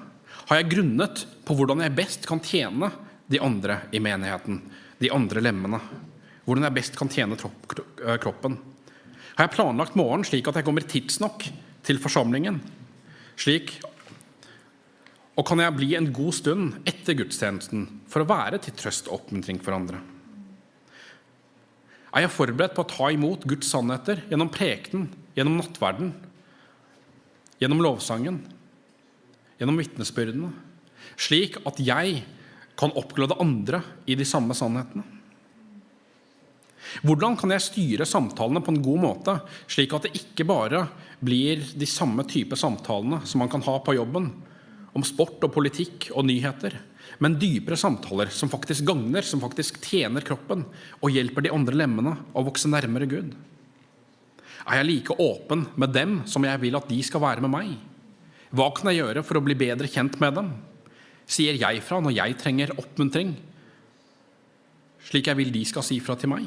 Speaker 2: Har jeg grunnet på hvordan jeg best kan tjene de andre i menigheten, de andre lemmene. Hvordan jeg best kan tjene eh, kroppen. Har jeg planlagt morgenen slik at jeg kommer tidsnok til forsamlingen? Slik Og kan jeg bli en god stund etter gudstjenesten for å være til trøst og oppmuntring for andre? Er jeg forberedt på å ta imot Guds sannheter gjennom prekenen, gjennom nattverden, gjennom lovsangen, gjennom vitnesbyrdene, slik at jeg kan oppgløde andre i de samme sannhetene? Hvordan kan jeg styre samtalene på en god måte, slik at det ikke bare blir de samme type samtalene som man kan ha på jobben, om sport og politikk og nyheter, men dypere samtaler som faktisk gagner, som faktisk tjener kroppen og hjelper de andre lemmene å vokse nærmere Gud? Er jeg like åpen med dem som jeg vil at de skal være med meg? Hva kan jeg gjøre for å bli bedre kjent med dem? Sier jeg fra når jeg trenger oppmuntring, slik jeg vil de skal si fra til meg?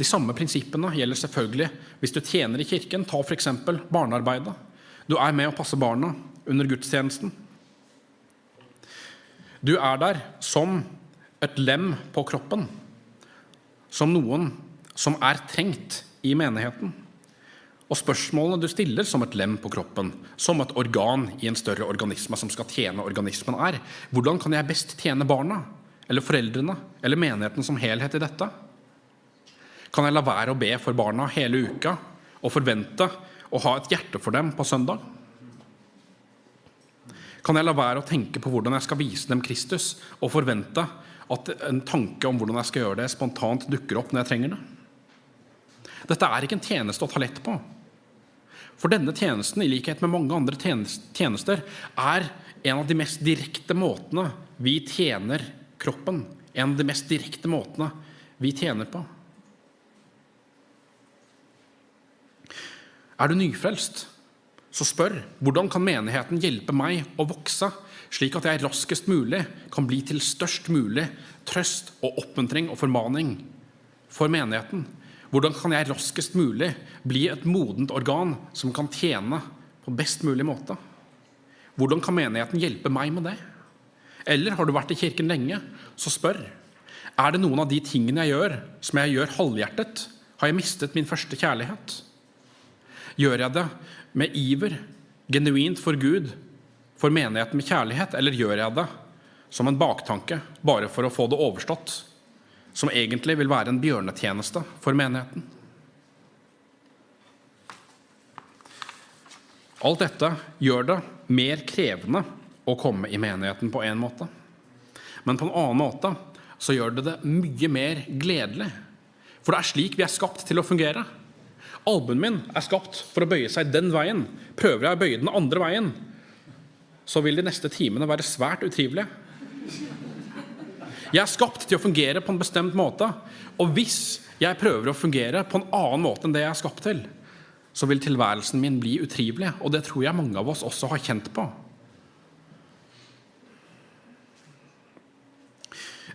Speaker 2: De samme prinsippene gjelder selvfølgelig hvis du tjener i kirken. Ta f.eks. barnearbeidet. Du er med å passe barna under gudstjenesten. Du er der som et lem på kroppen, som noen som er trengt i menigheten. Og spørsmålene du stiller som et lem på kroppen, som et organ i en større organisme som skal tjene organismen, er hvordan kan jeg best tjene barna, eller foreldrene, eller menigheten som helhet i dette? Kan jeg la være å be for barna hele uka og forvente å ha et hjerte for dem på søndag? Kan jeg la være å tenke på hvordan jeg skal vise dem Kristus, og forvente at en tanke om hvordan jeg skal gjøre det, spontant dukker opp når jeg trenger det? Dette er ikke en tjeneste å ta lett på. For denne tjenesten, i likhet med mange andre tjenester, er en av de mest direkte måtene vi tjener kroppen. En av de mest direkte måtene vi tjener på. Er du nyfrelst? Så spør hvordan kan menigheten hjelpe meg å vokse, slik at jeg raskest mulig kan bli til størst mulig trøst og oppmuntring og formaning for menigheten? Hvordan kan jeg raskest mulig bli et modent organ som kan tjene på best mulig måte? Hvordan kan menigheten hjelpe meg med det? Eller har du vært i kirken lenge, så spør. Er det noen av de tingene jeg gjør, som jeg gjør halvhjertet? Har jeg mistet min første kjærlighet? Gjør jeg det med iver, genuint for Gud, for menigheten med kjærlighet, eller gjør jeg det som en baktanke, bare for å få det overstått, som egentlig vil være en bjørnetjeneste for menigheten? Alt dette gjør det mer krevende å komme i menigheten på en måte. Men på en annen måte så gjør det det mye mer gledelig. For det er slik vi er skapt til å fungere. Albuen min er skapt for å bøye seg den veien. Prøver jeg å bøye den andre veien, så vil de neste timene være svært utrivelige. Jeg er skapt til å fungere på en bestemt måte. Og hvis jeg prøver å fungere på en annen måte enn det jeg er skapt til, så vil tilværelsen min bli utrivelig. Og det tror jeg mange av oss også har kjent på.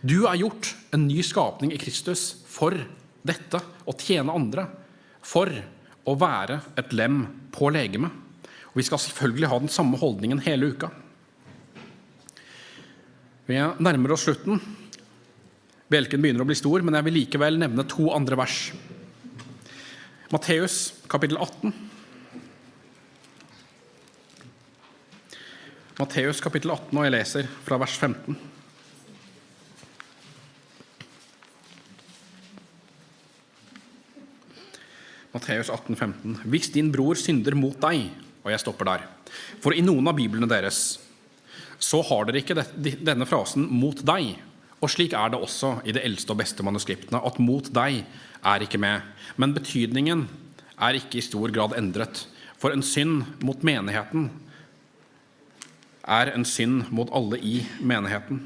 Speaker 2: Du er gjort en ny skapning i Kristus for dette å tjene andre. For å være et lem på legemet. Og vi skal selvfølgelig ha den samme holdningen hele uka. Vi nærmer oss slutten. Bjelken begynner å bli stor, men jeg vil likevel nevne to andre vers. Matteus kapittel 18. Matteus kapittel 18, og jeg leser fra vers 15. Matteus 18, 15. Hvis din bror synder mot deg Og jeg stopper der. For i noen av biblene deres så har dere ikke denne frasen 'mot deg'. Og slik er det også i de eldste og beste manuskriptene, at 'mot deg' er ikke med. Men betydningen er ikke i stor grad endret. For en synd mot menigheten er en synd mot alle i menigheten.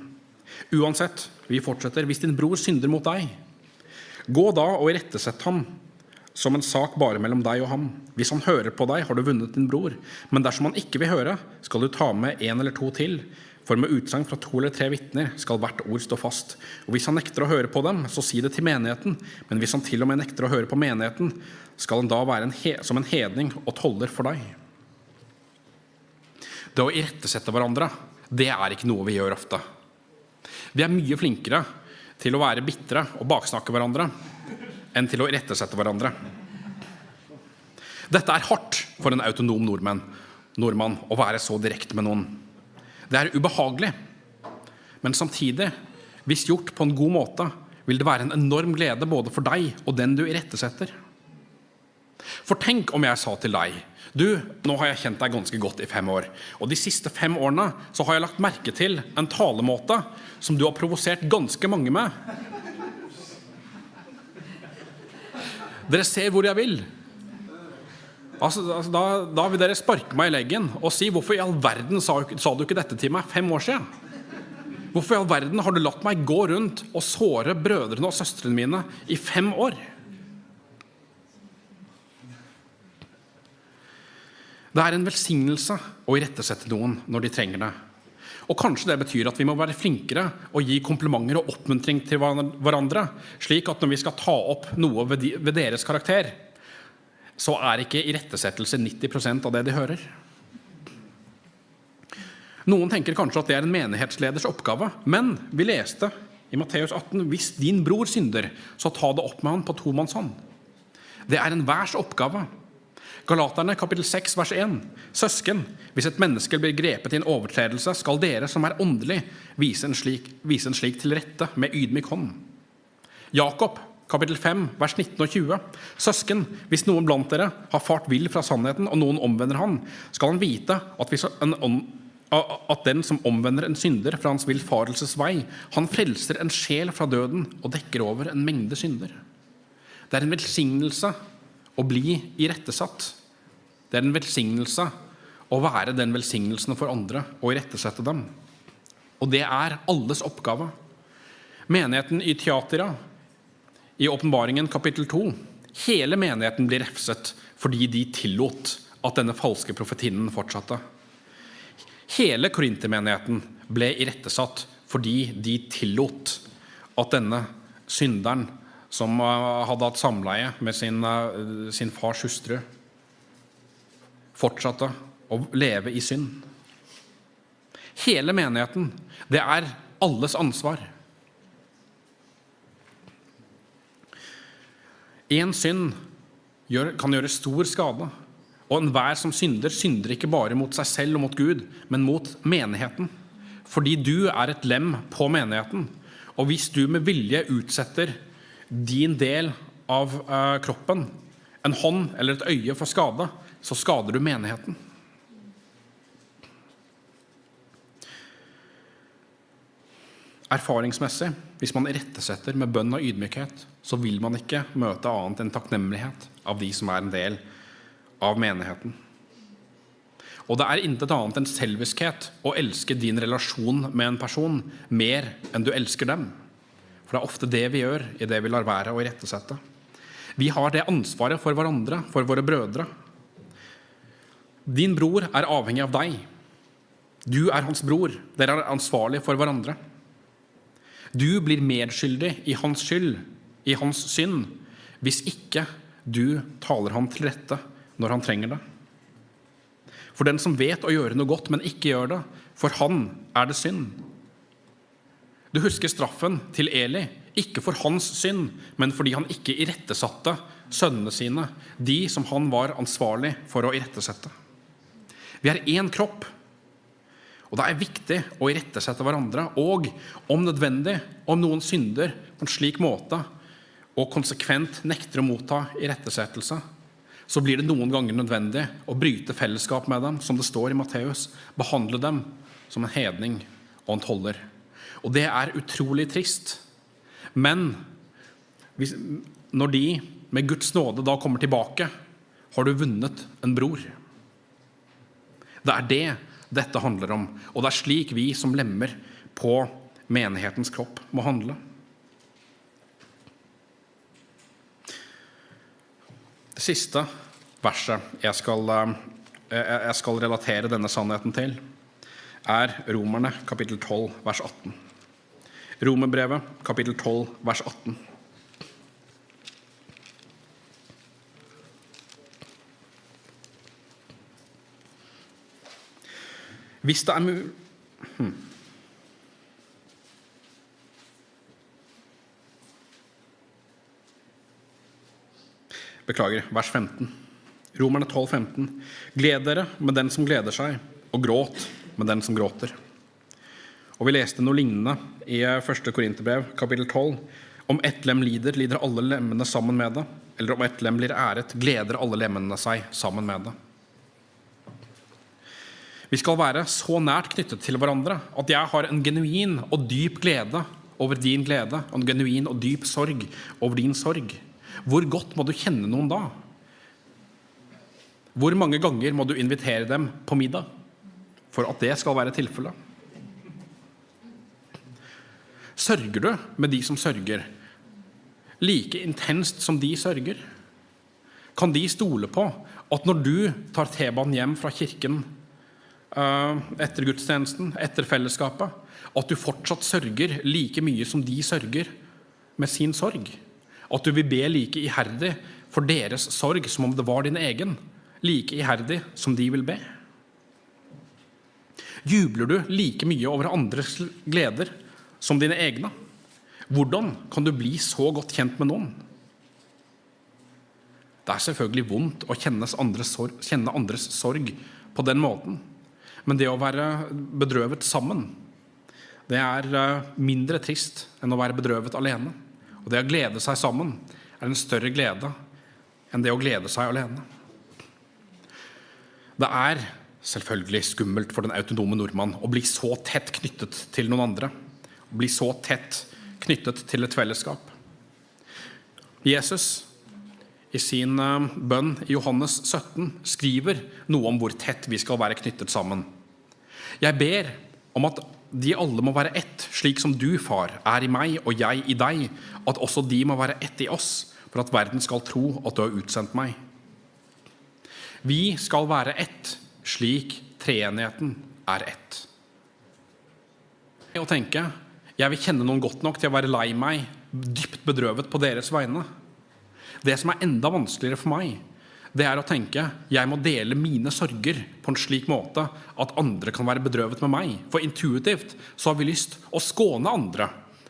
Speaker 2: Uansett, vi fortsetter. Hvis din bror synder mot deg, gå da og irettesett ham som en sak bare mellom deg og ham. Hvis han hører på deg, har du vunnet din bror. Men dersom han ikke vil høre, skal du ta med en eller to til. For med utsagn fra to eller tre vitner skal hvert ord stå fast. Og hvis han nekter å høre på dem, så si det til menigheten. Men hvis han til og med nekter å høre på menigheten, skal han da være en som en hedning og toller for deg. Det å irettesette hverandre, det er ikke noe vi gjør ofte. Vi er mye flinkere til å være bitre og baksnakke hverandre enn til å irettesette hverandre. Dette er hardt for en autonom nordmann, nordmann å være så direkte med noen. Det er ubehagelig, men samtidig, hvis gjort på en god måte, vil det være en enorm glede både for deg og den du irettesetter. For tenk om jeg sa til deg du, nå har jeg kjent deg ganske godt i fem år, og de siste fem årene så har jeg lagt merke til en talemåte som du har provosert ganske mange med. Dere ser hvor jeg vil. Altså, altså, da, da, vil dere sparke meg i leggen og si hvorfor i all verden sa, sa, du ikke dette til meg fem år siden? Hvorfor i all verden har du latt meg gå rundt og såre brødrene og søstrene mine i fem år? Det er en velsignelse å irettesette noen når de trenger det. Og kanskje det betyr at vi må være flinkere og gi komplimenter og oppmuntring til hverandre, slik at når vi skal ta opp noe ved deres karakter, så er ikke irettesettelse 90% av det de hører. Noen tenker kanskje at det er en menighetsleders oppgave, men vi leste i Matteus 18 hvis din bror synder, så ta det opp med han på tomannshånd. Det er enhvers oppgave Galaterne kapittel 6 vers 1. Søsken, hvis et menneske blir grepet i en overtredelse, skal dere som er åndelig, vise en slik, vise en slik til rette med ydmyk hånd. Jakob kapittel 5 vers 19 og 20. Søsken, hvis noen blant dere har fart vill fra sannheten, og noen omvender han, skal han vite at, en, at den som omvender en synder fra hans villfarelses vei, han frelser en sjel fra døden og dekker over en mengde synder. Det er en velsignelse å bli irettesatt. Det er en velsignelse å være den velsignelsen for andre og irettesette dem. Og det er alles oppgave. Menigheten i Teatira, i Åpenbaringen kapittel 2, hele menigheten blir refset fordi de tillot at denne falske profetinnen fortsatte. Hele korintermenigheten ble irettesatt fordi de tillot at denne synderen som eh, hadde hatt samleie med sin, eh, sin fars hustru, fortsatte å leve i synd. Hele menigheten. Det er alles ansvar. Én synd gjør, kan gjøre stor skade. Og enhver som synder, synder ikke bare mot seg selv og mot Gud, men mot menigheten. Fordi du er et lem på menigheten. Og hvis du med vilje utsetter din del av uh, kroppen, en hånd eller et øye, for skade, så skader du menigheten. Erfaringsmessig, hvis man irettesetter med bønn og ydmykhet, så vil man ikke møte annet enn takknemlighet av de som er en del av menigheten. Og det er intet annet enn selviskhet å elske din relasjon med en person mer enn du elsker dem. For det er ofte det vi gjør i det vi lar være å irettesette. Vi har det ansvaret for hverandre, for våre brødre. Din bror er avhengig av deg. Du er hans bror. Dere er ansvarlige for hverandre. Du blir medskyldig i hans skyld, i hans synd, hvis ikke du taler ham til rette når han trenger det. For den som vet å gjøre noe godt, men ikke gjør det, for han er det synd. Du husker straffen til Eli, ikke for hans synd, men fordi han ikke irettesatte sønnene sine, de som han var ansvarlig for å irettesette. Vi er én kropp, og det er viktig å irettesette hverandre, og om nødvendig, om noen synder på en slik måte og konsekvent nekter å motta irettesettelse, så blir det noen ganger nødvendig å bryte fellesskap med dem, som det står i Matteus. Behandle dem som en hedning og en toller. Og det er utrolig trist. Men når de med Guds nåde da kommer tilbake, har du vunnet en bror. Det er det dette handler om. Og det er slik vi som lemmer på menighetens kropp, må handle. Det siste verset jeg skal, eh, jeg skal relatere denne sannheten til, er Romerne kapittel 12, vers 18. Romerbrevet kapittel 12, vers 18. Hvis det er mulig hm. Beklager, vers 15. Romerne 12, 15. Gled dere med den som gleder seg, og gråt med den som gråter. Og Vi leste noe lignende i 1. Korinterbrev, kapittel 12. Om ett lem lider, lider alle lemmene sammen med det. Eller om ett lem blir æret, gleder alle lemmene seg sammen med det. Vi skal være så nært knyttet til hverandre at jeg har en genuin og dyp glede over din glede og en genuin og dyp sorg over din sorg. Hvor godt må du kjenne noen da? Hvor mange ganger må du invitere dem på middag for at det skal være tilfellet? Sørger du med de som sørger, like intenst som de sørger? Kan de stole på at når du tar T-banen hjem fra kirken etter gudstjenesten, etter fellesskapet, at du fortsatt sørger like mye som de sørger med sin sorg. At du vil be like iherdig for deres sorg som om det var din egen. Like iherdig som de vil be. Jubler du like mye over andres gleder som dine egne? Hvordan kan du bli så godt kjent med noen? Det er selvfølgelig vondt å kjenne andres sorg, kjenne andres sorg på den måten. Men det å være bedrøvet sammen, det er eh, mindre trist enn å være bedrøvet alene. Og det å glede seg sammen er en større glede enn det å glede seg alene. Det er selvfølgelig skummelt for den autonome nordmann å bli så tett knyttet til noen andre. Å bli så tett knyttet til et fellesskap. Jesus i sin eh, bønn i Johannes 17 skriver noe om hvor tett vi skal være knyttet sammen. Jeg ber om at de alle må være ett, slik som du, far, er i meg og jeg i deg, at også de må være ett i oss, for at verden skal tro at du har utsendt meg. Vi skal være ett, slik treenigheten er ett. Å tenke jeg vil kjenne noen godt nok til å være lei meg, dypt bedrøvet på deres vegne. Det som er enda vanskeligere for meg, det er å tenke jeg må dele mine sorger på en slik måte at andre kan være bedrøvet med meg. For intuitivt så har vi lyst å skåne andre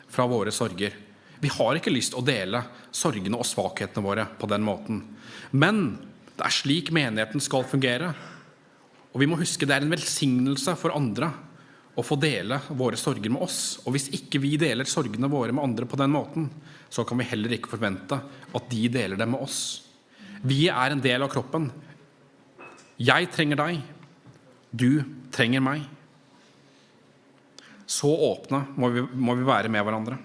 Speaker 2: fra våre sorger. Vi har ikke lyst å dele sorgene og svakhetene våre på den måten. Men det er slik menigheten skal fungere. Og vi må huske det er en velsignelse for andre å få dele våre sorger med oss. Og hvis ikke vi deler sorgene våre med andre på den måten, så kan vi heller ikke forvente at de deler dem med oss. Vi er en del av kroppen. Jeg trenger deg. Du trenger meg. Så åpne må vi, må vi være med hverandre.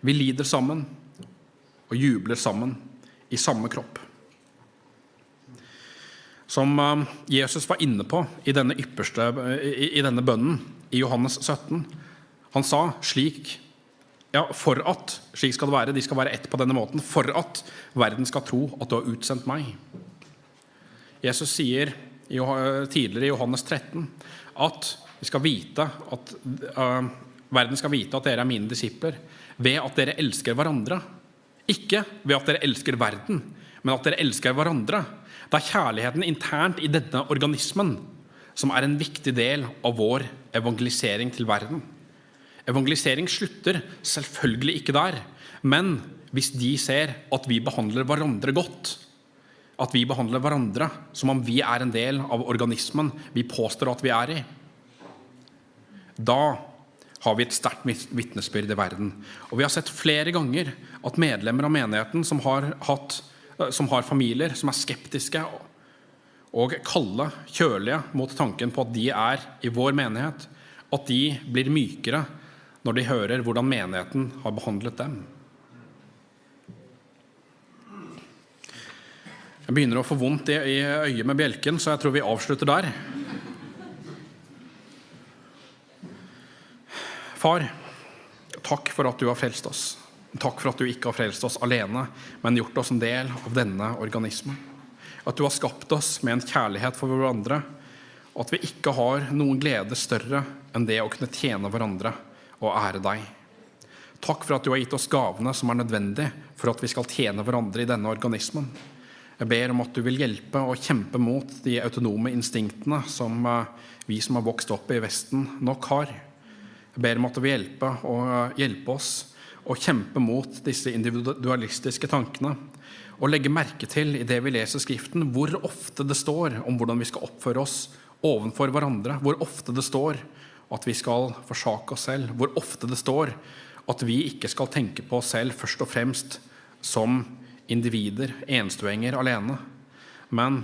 Speaker 2: Vi lider sammen og jubler sammen i samme kropp. Som eh, Jesus var inne på i denne, ypperste, i denne bønnen i Johannes 17. Han sa slik ja, for at slik skal det være, de skal være ett på denne måten, for at verden skal tro at du har utsendt meg. Jesus sier tidligere i Johannes 13 at skal at uh, verden skal vite at dere er mine disipler ved at dere elsker hverandre. Ikke ved at dere elsker verden, men at dere elsker hverandre. Det er kjærligheten internt i denne organismen som er en viktig del av vår evangelisering til verden. Evangelisering slutter selvfølgelig ikke der, men hvis de ser at vi behandler hverandre godt, at vi behandler hverandre som om vi er en del av organismen vi påstår at vi er i, da har vi et sterkt vitnesbyrd i verden. Og vi har sett flere ganger at medlemmer av menigheten som har, hatt, som har familier som er skeptiske og kalde, kjølige mot tanken på at de er i vår menighet, at de blir mykere når de hører hvordan menigheten har behandlet dem. Jeg begynner å få vondt i øyet med bjelken, så jeg tror vi avslutter der. Far, takk for at du har frelst oss. Takk for at du ikke har frelst oss alene, men gjort oss en del av denne organismen. At du har skapt oss med en kjærlighet for hverandre, og at vi ikke har noen glede større enn det å kunne tjene hverandre og ære deg. Takk for at du har gitt oss gavene som er nødvendige for at vi skal tjene hverandre i denne organismen. Jeg ber om at du vil hjelpe og kjempe mot de autonome instinktene som eh, vi som har vokst opp i Vesten, nok har. Jeg ber om at du vil hjelpe, og hjelpe oss å kjempe mot disse individualistiske tankene. Og legge merke til i det vi leser Skriften, hvor ofte det står om hvordan vi skal oppføre oss overfor hverandre. Hvor ofte det står at vi skal forsake oss selv. Hvor ofte det står at vi ikke skal tenke på oss selv først og fremst som individer, enstuenger alene, men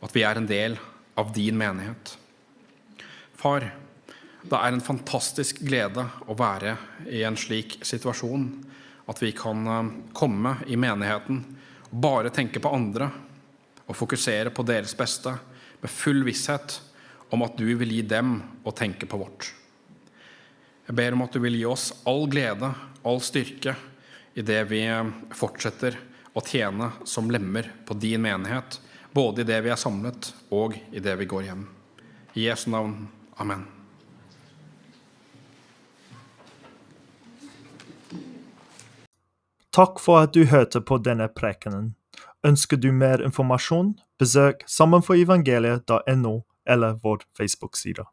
Speaker 2: at vi er en del av din menighet. Far, det er en fantastisk glede å være i en slik situasjon. At vi kan eh, komme i menigheten og bare tenke på andre og fokusere på deres beste med full visshet om at du vil gi dem å tenke på vårt. Jeg ber om at du vil gi oss all glede, all styrke, i det vi eh, fortsetter å tjene som lemmer på din menighet, både i det vi er samlet, og i det vi går hjem. I Jesu navn. Amen.
Speaker 1: Takk for at du hørte på denne prekenen. Ønsker du mer informasjon, besøk sammenforevangeliet.no eller vår Facebook-side.